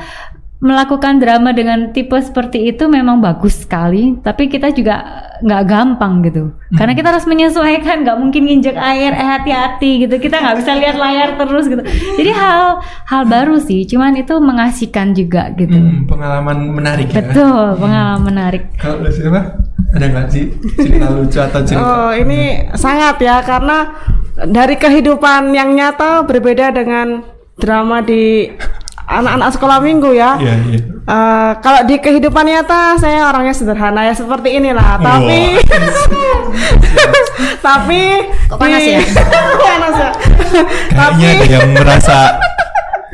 melakukan drama dengan tipe seperti itu memang bagus sekali, tapi kita juga nggak gampang gitu, karena kita harus menyesuaikan, nggak mungkin nginjek air, eh hati-hati gitu, kita nggak bisa lihat layar terus gitu. Jadi hal hal baru sih, cuman itu mengasihkan juga gitu. Hmm, pengalaman menarik ya. Betul, pengalaman menarik. Kalau siapa? Ada nggak sih cerita lucu atau cerita? Oh, ini sangat ya karena dari kehidupan yang nyata berbeda dengan drama di anak-anak sekolah minggu ya. Iya, iya. Eh, kalau di kehidupan nyata saya orangnya sederhana ya seperti inilah, tapi tapi Kok panas ya? panas ya. Kayaknya ada yang merasa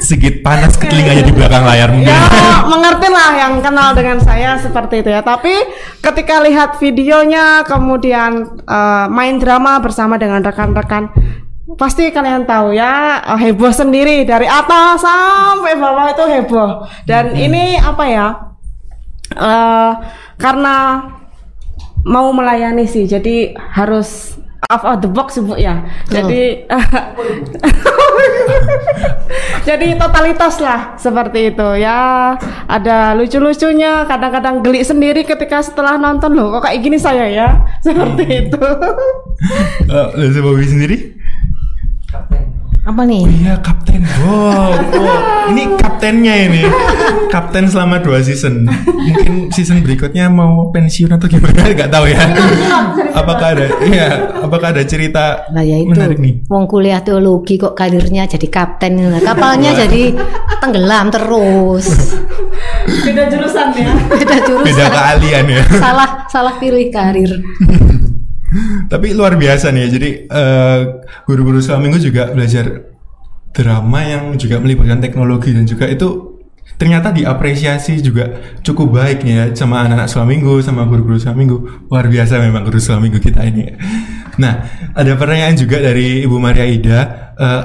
sedikit panas ke telinganya di belakang layar mungkin. ya mengerti lah yang kenal dengan saya seperti itu ya tapi ketika lihat videonya kemudian eh, main drama bersama dengan rekan-rekan pasti kalian tahu ya eh, heboh sendiri dari atas sampai bawah itu heboh. Dan ini apa ya eh, karena mau melayani sih jadi harus out of the box bu ya. Jadi jadi totalitas lah seperti itu ya. Ada lucu-lucunya kadang-kadang geli sendiri ketika setelah nonton. Loh kok kayak gini saya ya? Seperti itu. Oh, Lesa Bobby Apa nih? Oh iya kapten. Wow, wow. ini kaptennya ini. Kapten selama dua season. Mungkin season berikutnya mau pensiun atau gimana? Gak tahu ya. apakah ada? Iya. Apakah ada cerita Lah ya itu. menarik nih? Wong kuliah teologi kok karirnya jadi kapten. Nah, kapalnya jadi tenggelam terus. beda jurusan ya Beda jurusan. Beda keahlian ya. salah salah pilih karir. Tapi luar biasa nih ya. Jadi eh, guru-guru selama minggu juga belajar drama yang juga melibatkan teknologi dan juga itu ternyata diapresiasi juga cukup baik nih ya sama anak-anak selama minggu sama guru-guru selama minggu. Luar biasa memang guru selama minggu kita ini. Nah, ada pertanyaan juga dari Ibu Maria Ida. Eh,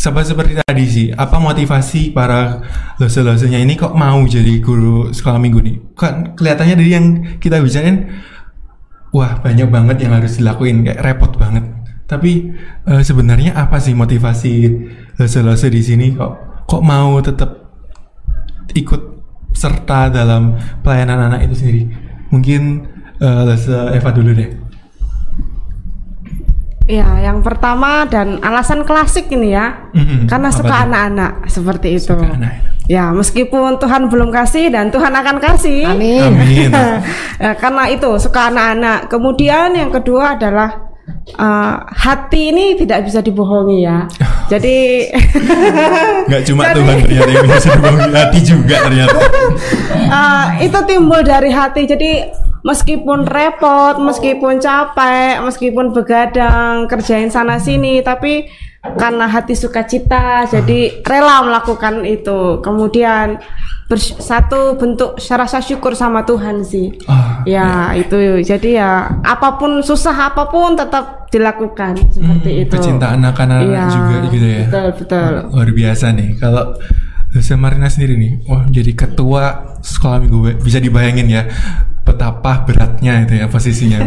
sama seperti tadi sih, apa motivasi para lose-losenya ini kok mau jadi guru sekolah minggu nih? Kan kelihatannya dari yang kita bicarain wah banyak banget yang harus dilakuin kayak repot banget tapi eh, sebenarnya apa sih motivasi lose-lose di sini kok kok mau tetap ikut serta dalam pelayanan anak itu sendiri? Mungkin Lesa Eva dulu deh. Ya, yang pertama dan alasan klasik ini ya, Mm-mm. karena Apa suka anak-anak seperti itu. Suka anak. Ya, meskipun Tuhan belum kasih dan Tuhan akan kasih. Amin. Amin. Ya, karena itu suka anak-anak. Kemudian yang kedua adalah eh, hati ini tidak bisa dibohongi ya. Jadi Nggak cuma Jadi- Tuhan ternyata yang bisa hati juga ternyata. eh, itu timbul dari hati. Jadi meskipun repot, meskipun capek, meskipun begadang kerjain sana sini, tapi karena hati sukacita, jadi rela melakukan itu. Kemudian satu bentuk rasa syukur sama Tuhan sih. Ah, Ya itu jadi ya apa pun susah apa pun tetap dilakukan seperti Hmm, itu. Kecintaan anak-anak Iya, juga gitu ya. Betul betul. Luar biasa nih. Kalau Lucia Marina sendiri nih, wah jadi ketua sekolah minggu bisa dibayangin ya betapa beratnya itu ya posisinya.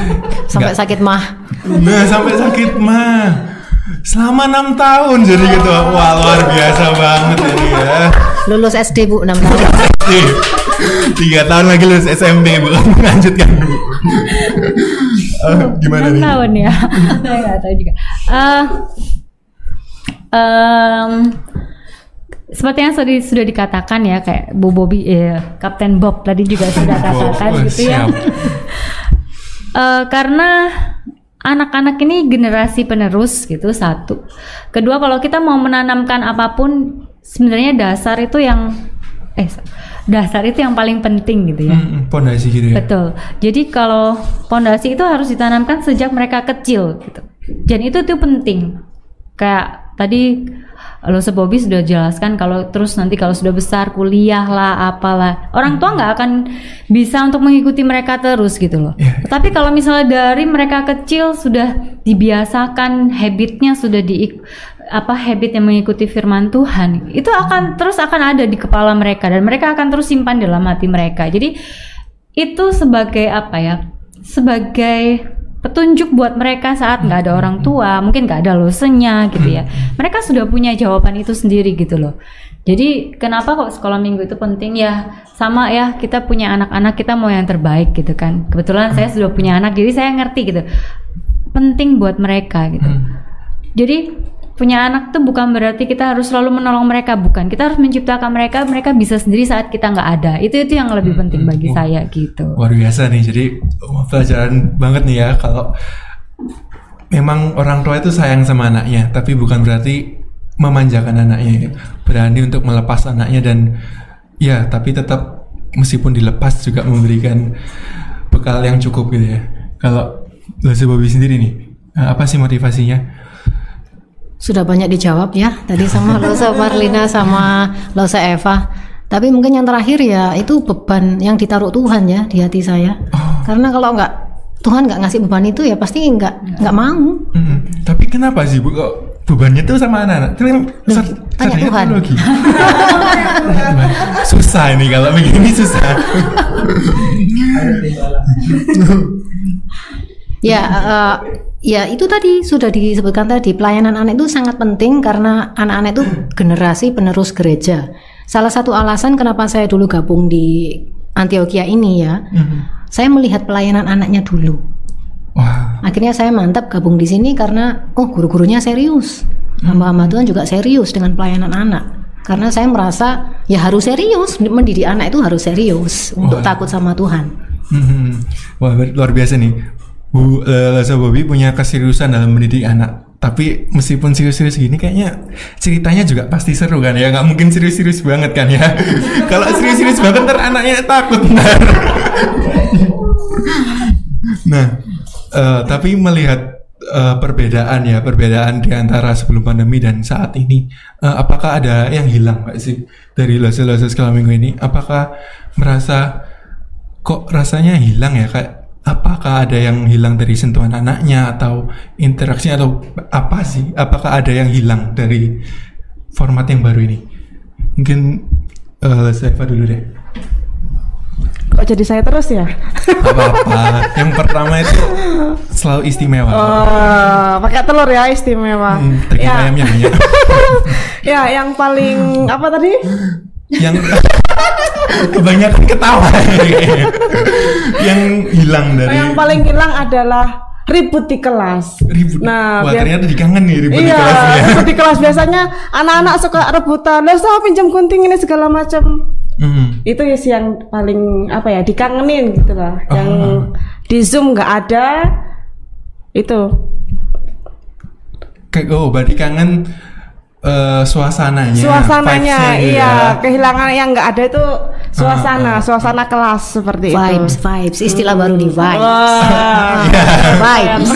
Sampai Nggak- sakit mah. Nah sampai sakit mah. Selama enam tahun jadi ketua. Wah luar biasa banget ini ya. Lulus SD Bu 6 tahun. Tiga tahun lagi lulus SMP bukan melanjutkan dulu. Eh, gimana Enam nih? tahun ya saya nggak tahu juga Eh, em, seperti yang sudah, sudah dikatakan ya kayak Bu Bobby eh, Kapten Bob tadi juga sudah katakan Bob, gitu ya. Eh, karena anak-anak ini generasi penerus gitu satu kedua kalau kita mau menanamkan apa pun sebenarnya dasar itu yang eh dasar itu yang paling penting gitu ya Hmm, pondasi gitu ya. Betul. Jadi kalau pondasi itu harus ditanamkan sejak mereka kecil gitu. Dan itu tuh penting. Kayak tadi lo Bobby sudah jelaskan kalau terus nanti kalau sudah besar kuliah lah apalah orang tua nggak akan bisa untuk mengikuti mereka terus gitu loh. Iya. Tapi kalau misalnya dari mereka kecil sudah dibiasakan habitnya sudah di apa habit yang mengikuti firman Tuhan itu akan terus akan ada di kepala mereka dan mereka akan terus simpan dalam hati mereka. Jadi itu sebagai apa ya? Sebagai petunjuk buat mereka saat nggak ada orang tua, mungkin nggak ada losenya gitu ya. Mereka sudah punya jawaban itu sendiri gitu loh. Jadi kenapa kok sekolah minggu itu penting ya? Sama ya kita punya anak-anak kita mau yang terbaik gitu kan. Kebetulan saya sudah punya anak jadi saya ngerti gitu. Penting buat mereka gitu. Hmm. Jadi punya anak tuh bukan berarti kita harus selalu menolong mereka, bukan. Kita harus menciptakan mereka, mereka bisa sendiri saat kita nggak ada. Itu itu yang lebih penting bagi Hmm. saya gitu. Luar biasa nih. Jadi wah, pelajaran banget nih ya kalau memang orang tua itu sayang sama anaknya, tapi bukan berarti memanjakan anaknya. Berani untuk melepas anaknya dan ya, tapi tetap meskipun dilepas juga memberikan bekal yang cukup gitu ya. Kalau Lase Bobby sendiri nih, eh, apa sih motivasinya? Sudah banyak dijawab ya tadi sama Losa Marlina sama Losa Eva. Tapi mungkin yang terakhir ya itu beban yang ditaruh Tuhan ya di hati saya. Karena kalau nggak Tuhan nggak ngasih beban itu ya pasti nggak nggak mau. Mm, tapi kenapa sih bu kok bebannya tuh sama anak-anak? Kan sar- tanya Tuhan. Tuhan. susah ini kalau begini susah. Ya, eh, ya itu tadi sudah disebutkan tadi pelayanan anak itu sangat penting karena anak-anak itu generasi penerus gereja. Salah satu alasan kenapa saya dulu gabung di Antioquia ini ya, Mhm. saya melihat pelayanan anaknya dulu. Wah, Akhirnya saya mantap gabung di sini karena oh guru-gurunya serius, hamba-hamba Tuhan juga serius dengan pelayanan anak. Karena saya merasa ya harus serius, mendidik anak itu harus serius untuk takut sama Tuhan. Mhm. wah luar biasa nih. Bu eh, Lasa Bobby punya keseriusan dalam mendidik anak. Tapi meskipun serius-serius gini kayaknya ceritanya juga pasti seru kan ya. Nggak mungkin serius-serius banget kan ya. Kalau serius-serius banget ntar anaknya takut ntar. Nah eh, tapi melihat eh, perbedaan ya perbedaan di antara sebelum pandemi dan saat ini eh, apakah ada yang hilang nggak sih dari lasa-lasa sekolah minggu ini? Apakah merasa kok rasanya hilang ya kayak apakah ada yang hilang dari sentuhan anaknya atau interaksi atau apa sih apakah ada yang hilang dari format yang baru ini mungkin eh saya dulu deh Kok jadi saya terus ya? Apa-apa. Yang pertama itu selalu istimewa. Oh, pakai telur ya istimewa. Hmm, ya, ayamnya ya, yang paling apa tadi? yang kebanyakan ketawa yang hilang dari Yang paling hilang adalah ribut di kelas. ribut. Nah, Wah, biar- ternyata dikangen nih ribut di iya, kelasnya. ribut di kelas biasanya anak-anak suka rebutan. Lah, saya pinjam gunting ini segala macam. Hmm. Itu ya sih yang paling apa ya dikangenin gitu lah. Yang Ah. di zoom nggak ada itu. Kayak oh, berarti kangen eh, suasananya. Suasananya, gitu iya, ya. kehilangan yang nggak ada itu suasana, Ah, ah. suasana kelas seperti Vibes, itu. vibes, istilah baru nih vibes. Wah. Vibes.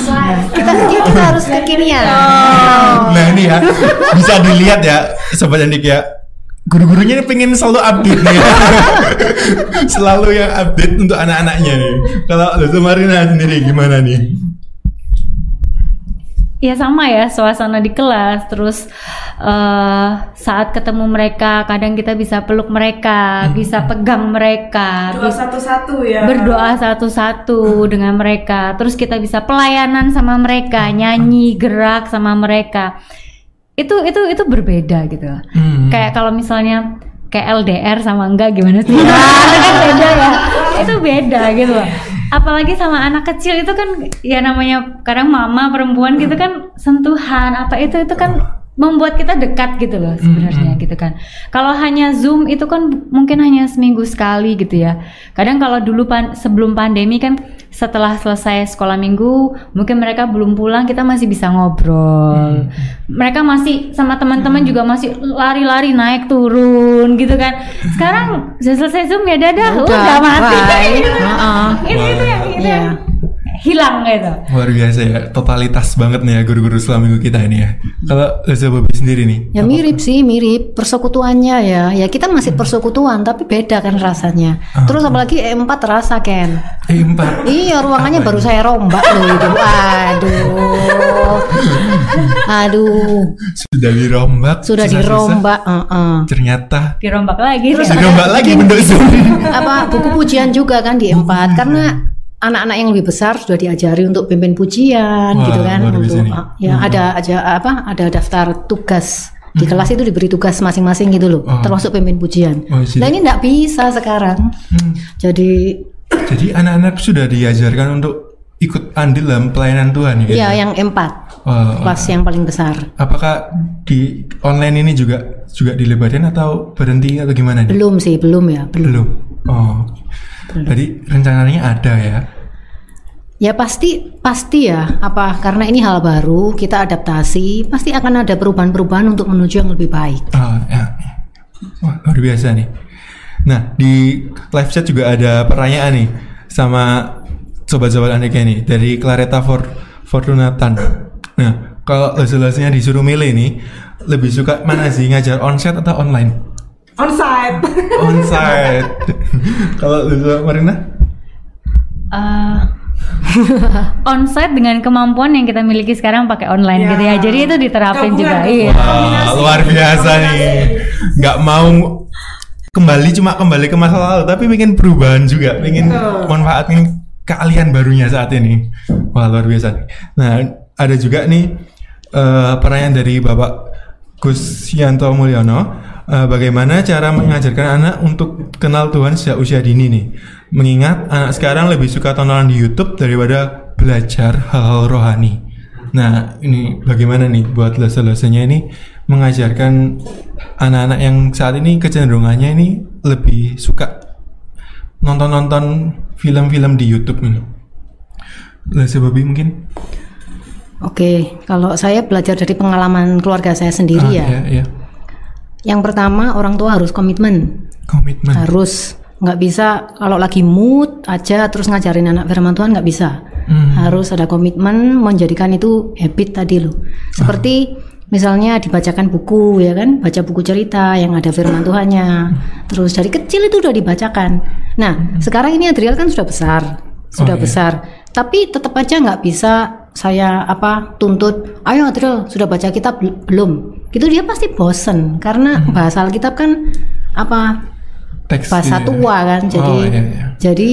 kita kita harus kekinian. Nah ini ya bisa dilihat ya sobat Andik ya guru-gurunya ini pengen selalu update nih ya. selalu yang update untuk anak-anaknya nih kalau Marina sendiri gimana nih Ya sama ya suasana di kelas terus eh saat ketemu mereka kadang kita bisa peluk mereka bisa pegang mereka bisa satu-satu ya. berdoa satu-satu dengan mereka terus kita bisa pelayanan sama mereka nyanyi gerak sama mereka. Itu itu itu berbeda gitu. Hmm. kayak kalau misalnya kayak LDR sama enggak gimana sih? Nah, itu kan beda ya. Itu beda gitu loh apalagi sama anak kecil itu kan ya namanya kadang mama perempuan gitu kan sentuhan apa itu itu kan membuat kita dekat gitu loh sebenarnya gitu kan kalau hanya zoom itu kan mungkin hanya seminggu sekali gitu ya kadang kalau dulu pan- sebelum pandemi kan setelah selesai sekolah minggu mungkin mereka belum pulang kita masih bisa ngobrol mereka masih sama teman-teman juga masih lari-lari naik turun gitu kan sekarang sudah selesai zoom ya dadah Udah, udah, mati. Gitu. Heeh. itu itu yang itu Iya. yang hilang gitu luar biasa ya totalitas banget nih ya guru-guru selama minggu kita ini ya kalau Lesa Bobby sendiri nih Ya mirip sih, mirip persekutuannya ya. Ya kita masih persekutuan tapi beda kan rasanya. Terus apalagi E4 terasa Ken. eh empat Iya, ruangannya baru saya rombak loh itu. Aduh. Aduh, sudah dirombak sudah dirombak, heeh. ternyata dirombak lagi dirombak lagi zoom Apa buku pujian juga kan di E4 karena anak-anak yang lebih besar sudah diajari untuk pimpin pujian Wah, gitu kan untuk ah, ya ada aja apa ada daftar tugas di kelas itu diberi tugas masing-masing gitu loh Oh. termasuk pimpin pujian. Oh, Nah ini nggak bisa sekarang. Hmm. Jadi jadi anak-anak sudah diajarkan untuk ikut andil dalam pelayanan Tuhan ya ya yang E4 Wah, kelas yang paling besar. apakah di online ini juga juga dilebarin atau berhenti atau gimana nih? Belum sih, belum ya, belum. Belum. Oh. Tadi rencananya ada ya. Ya pasti pasti ya apa karena ini hal baru kita adaptasi pasti akan ada perubahan-perubahan untuk menuju yang lebih baik. Oh, ya. Wah, luar biasa nih. Nah, di live chat juga ada pertanyaan nih sama sobat-sobat anaknya nih dari Clareta For Fortunatan. Nah, kalau jelasnya disuruh milih nih, lebih suka mana sih ngajar onsite atau online? Onsite. Onsite. kalau Lisa Marina? Eh, onsite dengan kemampuan yang kita miliki sekarang pakai online Ya. gitu ya. Jadi itu diterapin Gabungan, juga. Iya. Wah, luar biasa nih. Nggak mau kembali cuma kembali ke masa lalu, tapi ingin perubahan juga, ingin manfaatin keahlian barunya saat ini. Wah, luar biasa nih. Nah, ada juga nih eh, pertanyaan dari Bapak Gus Yanto Mulyono. Eh, bagaimana cara mengajarkan anak untuk kenal Tuhan sejak usia dini nih? Mengingat anak sekarang lebih suka tontonan di YouTube daripada belajar hal-hal rohani. Nah, ini bagaimana nih buat lesson-lessonnya ini mengajarkan anak-anak yang saat ini kecenderungannya ini lebih suka nonton-nonton film-film di YouTube ini. Lesa Babi mungkin? Oke, kalau saya belajar dari pengalaman keluarga saya sendiri Ah, ya. iya, iya. Yang pertama orang tua harus komitmen, Komitmen. harus nggak bisa kalau lagi mood aja terus ngajarin anak firman Tuhan nggak bisa. Hmm. Harus ada komitmen menjadikan itu habit tadi loh. Seperti misalnya dibacakan buku ya kan, baca buku cerita yang ada firman Tuhannya. Terus dari kecil itu udah dibacakan. Nah, sekarang ini Adriel kan sudah besar, sudah Oh, iya. besar. Tapi tetap aja nggak bisa saya apa tuntut, ayo Adriel sudah baca kitab Bel- belum? Gitu dia pasti bosen karena bahasa Alkitab kan apa teks bahasa ya? tua kan. Jadi Oh, iya, iya. jadi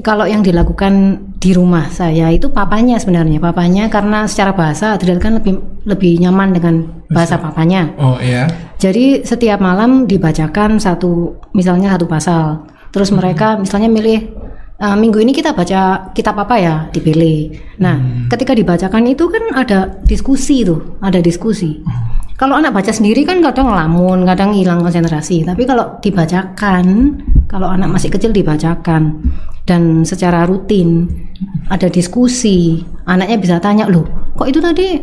kalau yang dilakukan di rumah saya itu papanya sebenarnya papanya karena secara bahasa Adriel kan lebih lebih nyaman dengan bahasa papanya. Oh iya. Jadi setiap malam dibacakan satu misalnya satu pasal. Terus Hmm. mereka misalnya milih "Eh, minggu ini kita baca kitab apa ya dipilih. Nah, Hmm. ketika dibacakan itu kan ada diskusi tuh, ada diskusi. Oh. Kalau anak baca sendiri kan kadang ngelamun, kadang hilang konsentrasi. Tapi kalau dibacakan, kalau anak masih kecil dibacakan dan secara rutin ada diskusi, anaknya bisa tanya loh, kok itu tadi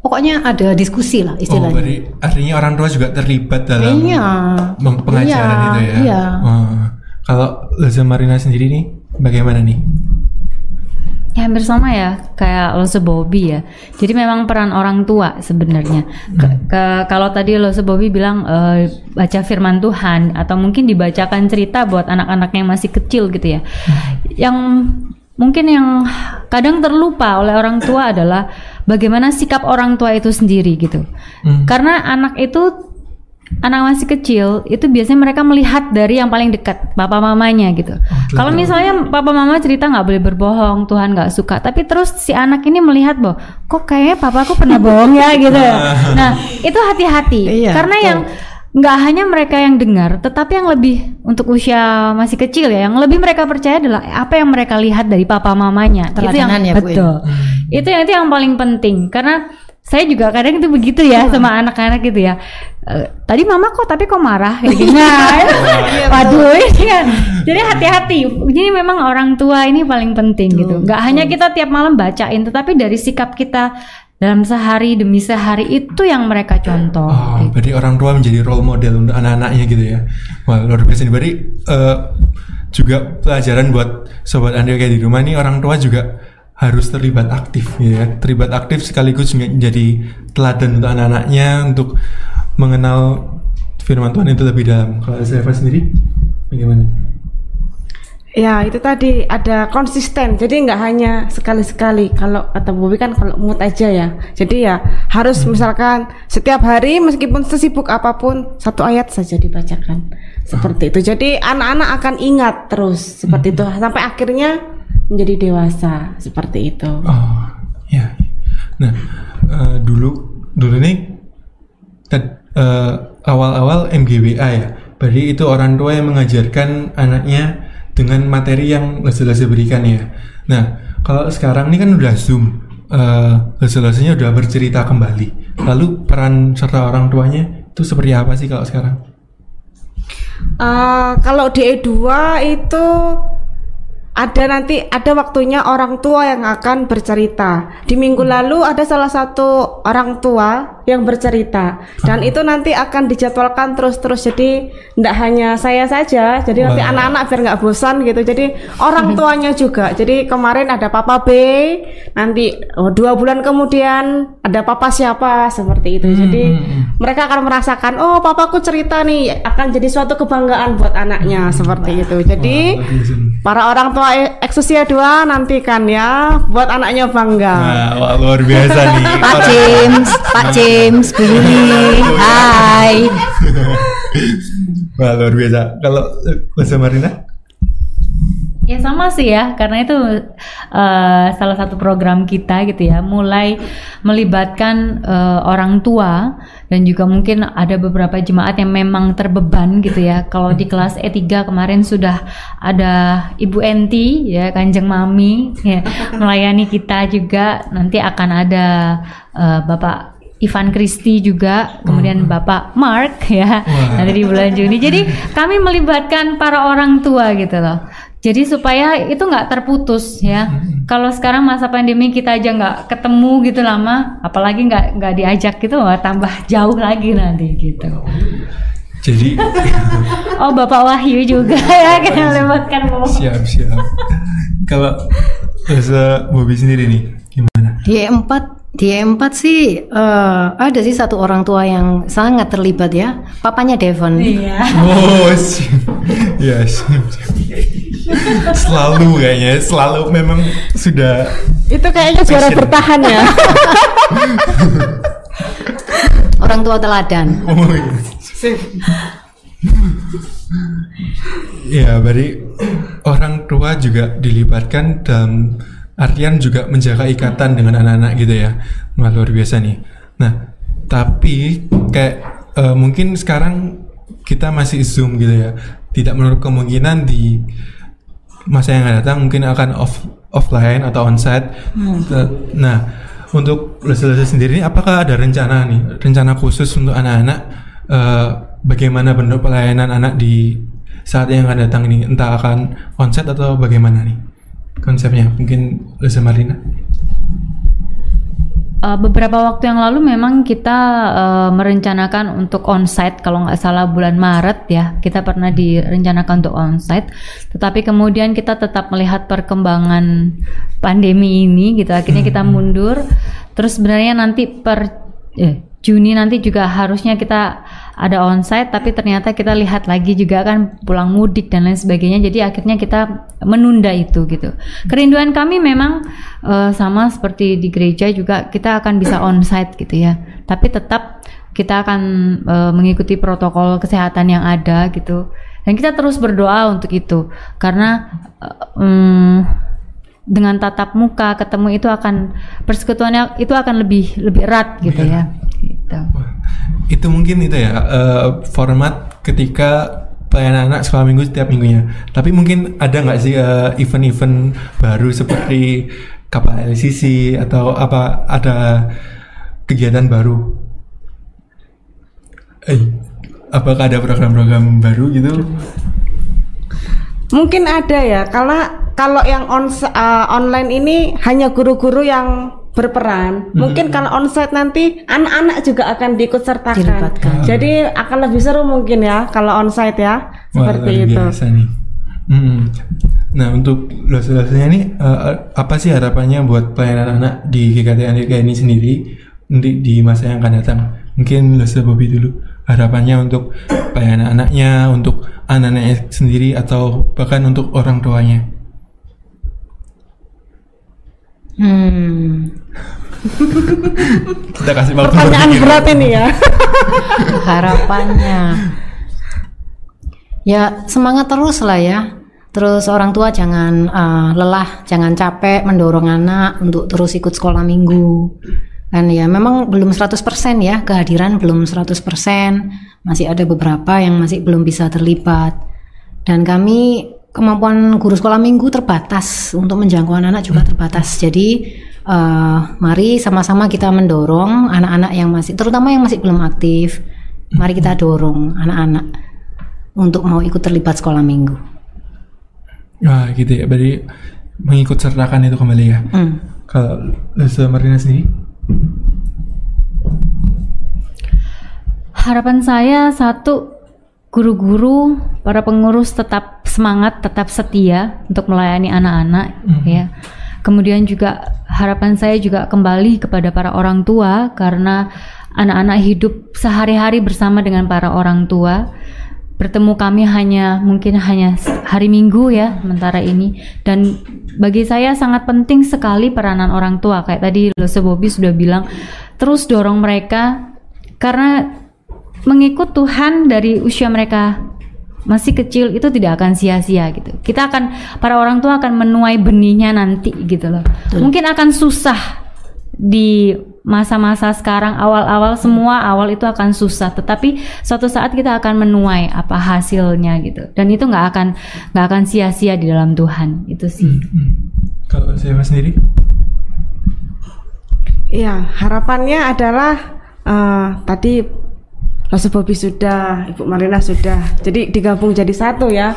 pokoknya ada diskusi lah Oh, istilahnya. berarti artinya orang tua juga terlibat dalam Iya. pengajaran Iya, itu ya. iya. Oh. Kalau Leza Marina sendiri nih, bagaimana nih? Ya hampir sama ya kayak Lose Bobby ya. Jadi memang peran orang tua sebenarnya. Ke- ke- kalau tadi Lose Bobby bilang eh, baca firman Tuhan atau mungkin dibacakan cerita buat anak-anak yang masih kecil gitu ya. Yang mungkin yang kadang terlupa oleh orang tua adalah bagaimana sikap orang tua itu sendiri gitu. Hmm. Karena anak itu anak masih kecil itu biasanya mereka melihat dari yang paling dekat papa mamanya gitu. Kalau misalnya papa mama cerita nggak boleh berbohong, Tuhan nggak suka, tapi terus si anak ini melihat bahwa kok kayaknya papaku pernah bohong ya gitu. Nah itu hati-hati Iya, karena betul. yang nggak hanya mereka yang dengar, tetapi yang lebih untuk usia masih kecil ya, yang lebih mereka percaya adalah apa yang mereka lihat dari papa mamanya. itu yang ya, Bu, ya? betul. Itu yang itu yang paling penting karena saya juga kadang itu begitu ya sama anak-anak gitu ya. Eh, tadi mama kok tapi kok marah kayak gitu. Nah, waduh ini kan. Jadi hati-hati. Jadi memang orang tua ini paling penting gitu. Nggak hanya kita tiap malam bacain, tetapi dari sikap kita dalam sehari demi sehari itu yang mereka contoh. Oh, berarti orang tua menjadi role model untuk anak-anaknya gitu ya. Wah, luar biasa nih. Berarti eh, juga pelajaran buat sobat Anda kayak di rumah nih orang tua juga harus terlibat aktif ya. Terlibat aktif sekaligus menjadi teladan untuk anak-anaknya untuk mengenal firman Tuhan itu lebih dalam. Kalau saya sendiri bagaimana? Ya itu tadi ada konsisten. Jadi nggak hanya sekali-sekali. Kalau kata Bobi kan kalau mood aja ya. Jadi ya harus misalkan setiap hari meskipun sesibuk apa pun satu ayat saja dibacakan. Seperti itu. Jadi anak-anak akan ingat terus seperti itu. Sampai akhirnya menjadi dewasa seperti itu. Oh, ya. Nah, eh, dulu dulu nih eh, awal-awal MGWA ya. Berarti itu orang tua yang mengajarkan anaknya dengan materi yang lese-lese berikan ya. Nah, kalau sekarang ini kan udah Zoom, eh, lese-lesenya udah bercerita kembali. Lalu peran serta orang tuanya itu seperti apa sih kalau sekarang? Eh, kalau di E2 itu ada nanti ada waktunya orang tua yang akan bercerita. Di minggu lalu ada salah satu orang tua yang bercerita dan itu nanti akan dijadwalkan terus-terus. Jadi tidak hanya saya saja, jadi nanti anak-anak biar nggak bosan gitu. Jadi orang tuanya juga. Jadi kemarin ada Papa B, nanti oh, dua bulan kemudian ada Papa siapa seperti itu. Jadi mereka akan merasakan oh papaku cerita nih akan jadi suatu kebanggaan buat anaknya seperti itu. Jadi. Para orang tua Eksusia 2 nantikan ya buat anaknya bangga. Nah, wah, luar biasa nih. Pak James, Pak James, Bu hai. Wah, luar biasa. Kalau Lesa Marina? Ya sama sih ya, karena itu eh, salah satu program kita gitu ya, mulai melibatkan eh, orang tua dan juga mungkin ada beberapa jemaat yang memang terbeban gitu ya. Kalau di kelas E3 kemarin sudah ada Ibu Enti ya, Kanjeng Mami ya, melayani kita juga. Nanti akan ada eh, Bapak Ivan Kristi juga, kemudian Bapak Mark ya, Wah. nanti di bulan Juni. Jadi kami melibatkan para orang tua gitu loh. Jadi supaya itu nggak terputus ya. Kalau sekarang masa pandemi kita aja nggak ketemu gitu lama, apalagi nggak nggak diajak gitu, wah tambah jauh lagi nanti gitu. Jadi Oh Bapak Wahyu juga ya kita lewatkan Bu. siap siap. Kalau Lesa Bobby sendiri nih gimana? Di E4, di E4 sih eh, ada sih satu orang tua yang sangat terlibat ya, papanya Devon. Iya. Oh siap. Ya siap, siap. Selalu kayaknya, selalu memang sudah Itu kayaknya juara Passion. bertahan ya. Orang tua teladan. oh, iya. Ya, berarti orang tua juga dilibatkan dalam artian juga menjaga ikatan dengan anak-anak gitu ya. Wah, luar biasa nih. Nah, tapi kayak eh, mungkin sekarang kita masih zoom gitu ya. Tidak menutup kemungkinan di masa yang akan datang mungkin akan off offline atau onsite. Nah, untuk lesson-lesson sendiri ini apakah ada rencana nih, rencana khusus untuk anak-anak eh, bagaimana bentuk pelayanan anak di saat yang akan datang ini entah akan onsite atau bagaimana nih konsepnya? Mungkin Lesa Marina Uh, beberapa waktu yang lalu memang kita uh, merencanakan untuk onsite kalau nggak salah bulan Maret ya kita pernah direncanakan untuk onsite. Tetapi kemudian kita tetap melihat perkembangan pandemi ini gitu akhirnya kita mundur. Terus sebenarnya nanti per eh, Juni nanti juga harusnya kita ada onsite tapi ternyata kita lihat lagi juga kan pulang mudik dan lain sebagainya. Jadi akhirnya kita menunda itu gitu. Kerinduan kami memang eh, sama seperti di gereja juga kita akan bisa onsite gitu ya. Tapi tetap kita akan eh, mengikuti protokol kesehatan yang ada gitu. Dan kita terus berdoa untuk itu. Karena eh, mm, dengan tatap muka ketemu itu akan persekutuannya itu akan lebih lebih erat gitu ya gitu. itu mungkin itu ya eh, format ketika pelayanan anak sekolah minggu setiap minggunya. Tapi mungkin ada nggak sih eh, event-event baru seperti kapal LCC atau apa ada kegiatan baru? Eh apakah ada program-program baru gitu? Mungkin ada ya, karena kalau yang on uh, online ini hanya guru-guru yang berperan. Mungkin kalau onsite nanti anak-anak juga akan diikut sertakan. Jadi akan lebih seru mungkin ya kalau onsite ya, Wah, seperti luar itu. biasa nih. Mm. Nah untuk dosen-dosennya ini eh, apa sih harapannya buat pelayanan anak di GKT Andika ini sendiri nanti di masa yang akan datang? Mungkin dosen Bobby dulu harapannya untuk pelayanan anaknya, untuk anak-anaknya sendiri atau bahkan untuk orang tuanya. Hmm, Kita kasih waktu Pertanyaan berpikir. berat ini ya. harapannya. Ya semangat terus lah ya. Terus orang tua jangan eh, lelah jangan capek mendorong anak untuk terus ikut sekolah minggu. Kan ya memang belum 100% ya kehadiran belum 100% masih ada beberapa yang masih belum bisa terlibat. Dan kami kemampuan guru sekolah minggu terbatas untuk menjangkau anak-anak juga terbatas jadi eh, mari sama-sama kita mendorong anak-anak yang masih terutama yang masih belum aktif mari kita dorong anak-anak untuk mau ikut terlibat sekolah minggu Wah gitu ya, berarti mengikut sertakan itu kembali ya. Hmm. Kalau dosen Marina sendiri? Harapan saya satu guru-guru, para pengurus tetap semangat, tetap setia untuk melayani anak-anak ya. Kemudian juga harapan saya juga kembali kepada para orang tua karena anak-anak hidup sehari-hari bersama dengan para orang tua. Bertemu kami hanya mungkin hanya hari Minggu ya sementara ini dan bagi saya sangat penting sekali peranan orang tua kayak tadi Lose Bobby sudah bilang terus dorong mereka karena mengikut Tuhan dari usia mereka masih kecil itu tidak akan sia-sia gitu. Kita akan para orang tua akan menuai benihnya nanti gitu loh. Mungkin akan susah di masa-masa sekarang awal-awal semua awal itu akan susah, tetapi suatu saat kita akan menuai apa hasilnya gitu. Dan itu nggak akan nggak akan sia-sia di dalam Tuhan itu sih. Hmm. Kalau saya sendiri? Iya, harapannya adalah eh, tadi Rasul Bobi sudah, Ibu Marina sudah. Jadi digabung jadi satu ya.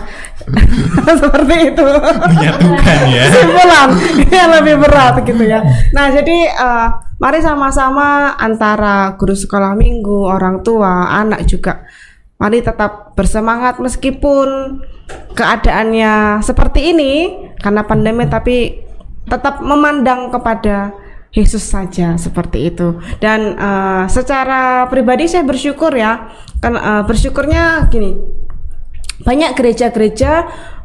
Seperti itu. Menyatukan ya. Kesimpulan yang lebih berat gitu ya. Nah, jadi eh, mari sama-sama antara guru sekolah minggu, orang tua, anak juga mari tetap bersemangat meskipun keadaannya seperti ini karena pandemi tapi tetap memandang kepada Yesus saja seperti itu dan eh, secara pribadi saya bersyukur ya kan eh, bersyukurnya gini banyak gereja-gereja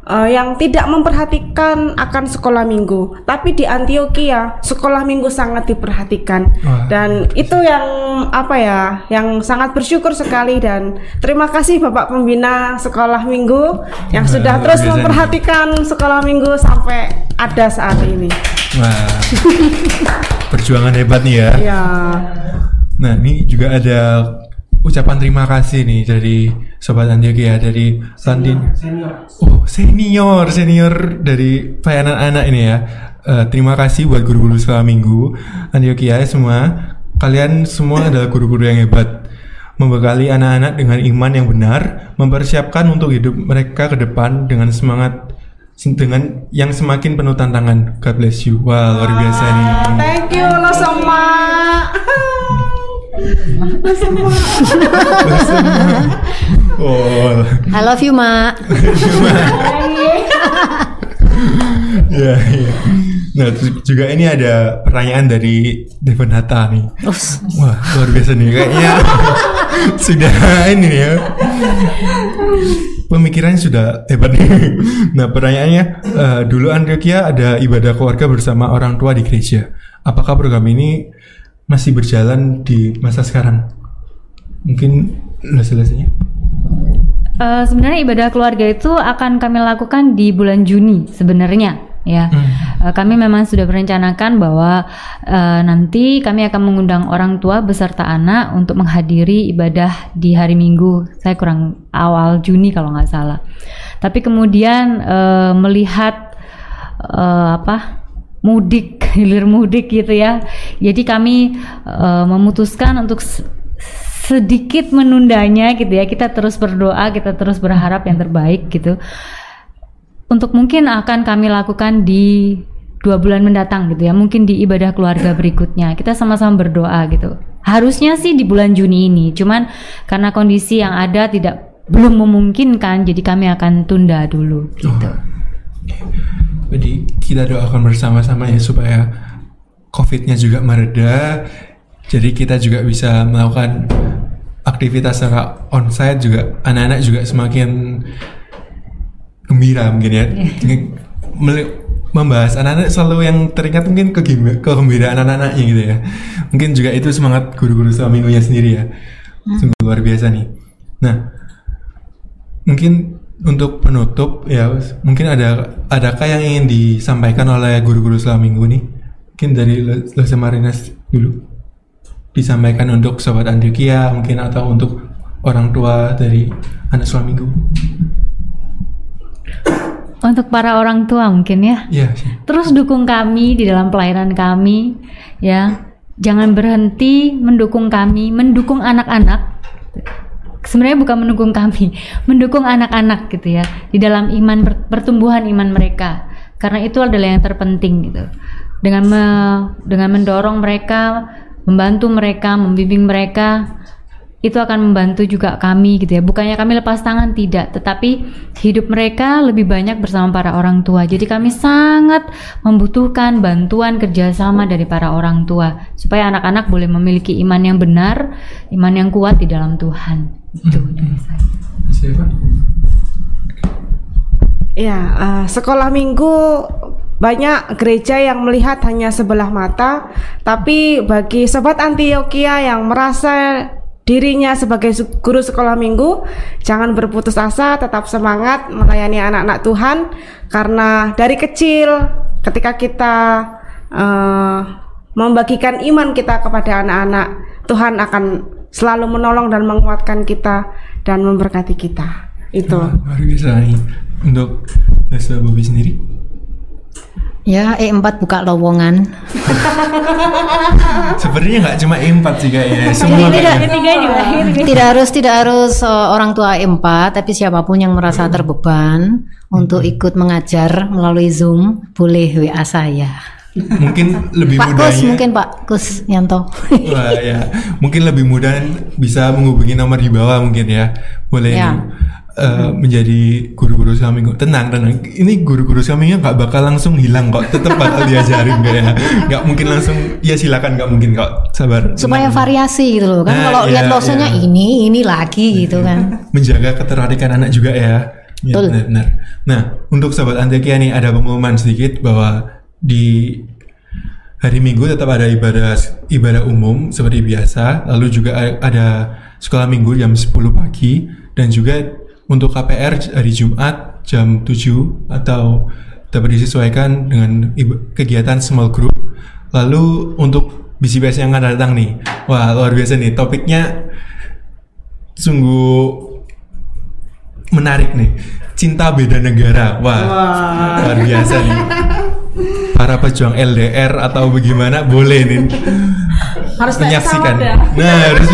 eh, yang tidak memperhatikan akan sekolah minggu, tapi di Antioquia sekolah minggu sangat diperhatikan Wah. dan itu yang apa ya, yang sangat bersyukur sekali dan terima kasih Bapak Pembina Sekolah Minggu yang Wah, sudah terus biasa nih. memperhatikan sekolah minggu sampai ada saat ini. Wah. Perjuangan hebat nih ya. Ya, Nah, ini juga ada ucapan terima kasih nih dari Sobat Antioquia dari Sandin. Oh, senior, senior dari pelayanan anak ini ya. Eh, terima kasih buat guru-guru sekolah minggu Antioquia semua. Kalian semua adalah guru-guru yang hebat. Membekali anak-anak dengan iman yang benar, mempersiapkan untuk hidup mereka ke depan dengan semangat dengan yang semakin penuh tantangan. God bless you. Wah, luar biasa nih. thank you lo semua. Oh, I love you, Mak. Iya, iya. Nah, terus juga ini ada pertanyaan dari Devon Hatta nih. Wah, luar biasa nih kayaknya. sudah ini ya. Pemikirannya sudah hebat nih. Nah, pertanyaannya eh, dulu Antioquia ada ibadah keluarga bersama orang tua di gereja. Apakah program ini masih berjalan di masa sekarang? Mungkin selesainya. Eh, sebenarnya ibadah keluarga itu akan kami lakukan di bulan Juni sebenarnya ya. Eh, kami memang sudah merencanakan bahwa eh, nanti kami akan mengundang orang tua beserta anak untuk menghadiri ibadah di hari Minggu. Saya kurang awal Juni kalau nggak salah. Tapi kemudian eh, melihat eh, apa mudik hilir mudik gitu ya. Jadi kami eh, memutuskan untuk sedikit menundanya gitu ya. Kita terus berdoa, kita terus berharap yang terbaik gitu. Untuk mungkin akan kami lakukan di dua bulan mendatang gitu ya. Mungkin di ibadah keluarga berikutnya. Kita sama-sama berdoa gitu. Harusnya sih di bulan Juni ini. Cuman karena kondisi yang ada tidak belum memungkinkan, jadi kami akan tunda dulu gitu. Jadi kita doakan bersama-sama ya supaya COVID-nya juga mereda. Jadi kita juga bisa melakukan aktivitas secara onsite juga anak-anak juga semakin gembira mungkin ya. Meli- Membahas anak-anak selalu yang teringat mungkin kegembira- kegembiraan anak-anaknya gitu ya. Mungkin juga itu semangat guru-guru selama minggunya sendiri ya. Sungguh luar biasa nih. Nah, mungkin untuk penutup ya mungkin ada adakah yang ingin disampaikan oleh guru-guru selama minggu nih mungkin dari Lesa Marinas dulu disampaikan untuk sobat Antioquia mungkin atau untuk orang tua dari anak selama minggu Untuk para orang tua mungkin ya. ya sih. Terus dukung kami di dalam pelayanan kami ya. Jangan berhenti mendukung kami, mendukung anak-anak. Sebenarnya bukan mendukung kami, mendukung anak-anak gitu ya di dalam iman per- pertumbuhan iman mereka. Karena itu adalah yang terpenting gitu. Dengan me- dengan mendorong mereka, membantu mereka, membimbing mereka, itu akan membantu juga kami gitu ya. Bukannya kami lepas tangan tidak, tetapi hidup mereka lebih banyak bersama para orang tua. Jadi kami sangat membutuhkan bantuan kerjasama dari para orang tua supaya anak-anak boleh memiliki iman yang benar, iman yang kuat di dalam Tuhan. Itu dari saya. Mas Eva? Ya, eh, sekolah minggu banyak gereja yang melihat hanya sebelah mata, tapi bagi sobat Antioquia yang merasa dirinya sebagai guru sekolah minggu, jangan berputus asa, tetap semangat melayani anak-anak Tuhan, karena dari kecil ketika kita eh, membagikan iman kita kepada anak-anak, Tuhan akan selalu menolong dan menguatkan kita dan memberkati kita. Itu. Luar biasa nih untuk Lesa Bobi sendiri Ya, E4 buka lowongan. sebenarnya nggak cuma empat sih kayaknya semua Tidak, kayaknya. tidak harus tidak harus uh, orang tua E4, tapi siapa pun yang merasa terbeban untuk ikut mengajar melalui Zoom, boleh WA saya. mungkin lebih Pak Kus mudahnya mungkin Pak Kus Yanto. Wah ya, mungkin lebih mudah bisa menghubungi nomor di bawah mungkin ya. Boleh Ya. Eh, menjadi guru-guru minggu. Tenang, tenang. Ini guru-guru minggu nggak bakal langsung hilang kok. Tetap bakal diajarin kayak. Nggak mungkin langsung. Ya silakan nggak mungkin kok. Sabar. Supaya tenang. variasi gitu loh kan. Nah, Kalau iya, lihat losennya iya. ini, ini lagi gitu kan. menjaga ketertarikan anak juga ya. Ya, Betul. benar, benar. Nah, untuk sahabat Antioquia nih ada pengumuman sedikit bahwa di hari Minggu tetap ada ibadah ibadah umum seperti biasa, lalu juga ada sekolah Minggu jam 10 pagi dan juga untuk KPR hari Jumat jam 7 atau dapat disesuaikan dengan kegiatan small group. Lalu untuk BCBS yang akan datang nih, wah luar biasa nih topiknya sungguh menarik nih. Cinta beda negara. Wah, luar biasa nih. Para pejuang LDR atau bagaimana boleh nih Harus menyaksikan. ya? Nah, harus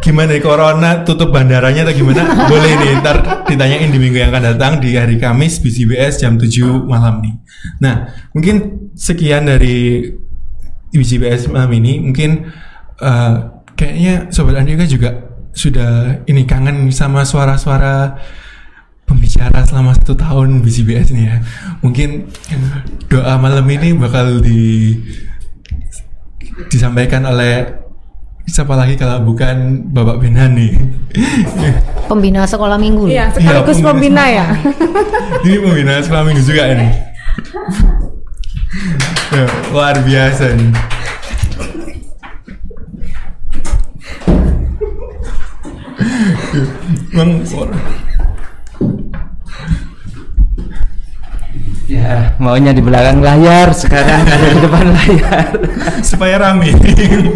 gimana nih corona tutup bandaranya atau gimana? boleh nih ntar ditanyain di minggu yang akan datang di hari Kamis BCBS jam 7 malam nih. Nah, mungkin sekian dari BCBS malam ini. Mungkin eh, kayaknya sobat Andika juga sudah ini kangen sama suara-suara pembicara selama satu tahun BCBS nih ya. Mungkin doa malam ini bakal di disampaikan oleh siapa lagi kalau bukan Bapak Benan nih. Pembina sekolah minggu. loh. Iya, sekaligus Iya, pembina ya. ini pembina sekolah minggu juga ini. Ya, luar biasa nih. Ya, maunya di belakang layar, sekarang ada di depan layar. supaya rame.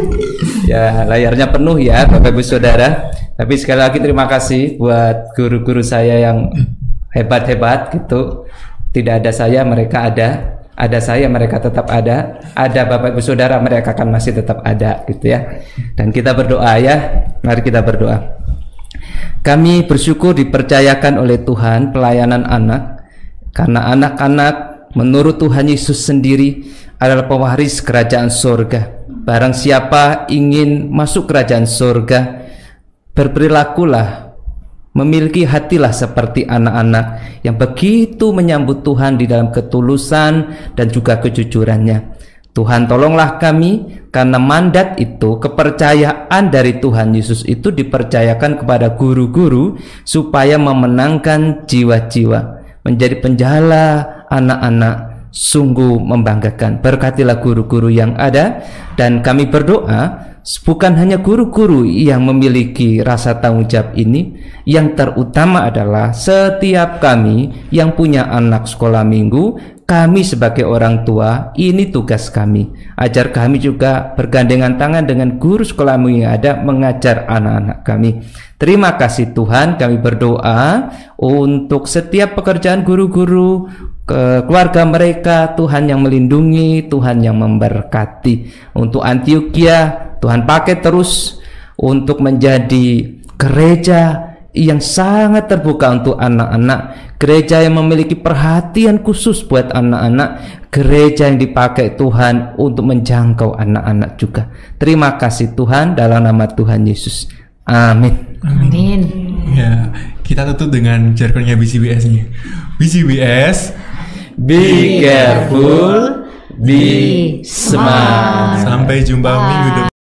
ya, layarnya penuh ya, Bapak Ibu Saudara. Tapi sekali lagi terima kasih buat guru-guru saya yang hebat-hebat gitu. Tidak ada saya, mereka ada. Ada saya, mereka tetap ada. Ada Bapak Ibu Saudara, mereka akan masih tetap ada gitu ya. Dan kita berdoa ya. Mari kita berdoa. Kami bersyukur dipercayakan oleh Tuhan pelayanan anak karena anak-anak menurut Tuhan Yesus sendiri adalah pewaris kerajaan sorga. Barang siapa ingin masuk kerajaan sorga, berperilakulah, memiliki hatilah seperti anak-anak yang begitu menyambut Tuhan di dalam ketulusan dan juga kejujurannya. Tuhan tolonglah kami karena mandat itu kepercayaan dari Tuhan Yesus itu dipercayakan kepada guru-guru supaya memenangkan jiwa-jiwa menjadi penjala anak-anak sungguh membanggakan. Berkatilah guru-guru yang ada dan kami berdoa bukan hanya guru-guru yang memiliki rasa tanggung jawab ini yang terutama adalah setiap kami yang punya anak sekolah minggu kami sebagai orang tua ini tugas kami. Ajar kami juga bergandengan tangan dengan guru sekolah yang ada mengajar anak-anak kami. Terima kasih Tuhan kami berdoa untuk setiap pekerjaan guru-guru ke keluarga mereka Tuhan yang melindungi Tuhan yang memberkati. Untuk Antioquia Tuhan pakai terus untuk menjadi gereja yang sangat terbuka untuk anak-anak gereja yang memiliki perhatian khusus buat anak-anak gereja yang dipakai Tuhan untuk menjangkau anak-anak juga terima kasih Tuhan dalam nama Tuhan Yesus amin Amin. ya, kita tutup dengan jargonnya BCBS nih. BCBS be careful be smart sampai jumpa minggu depan.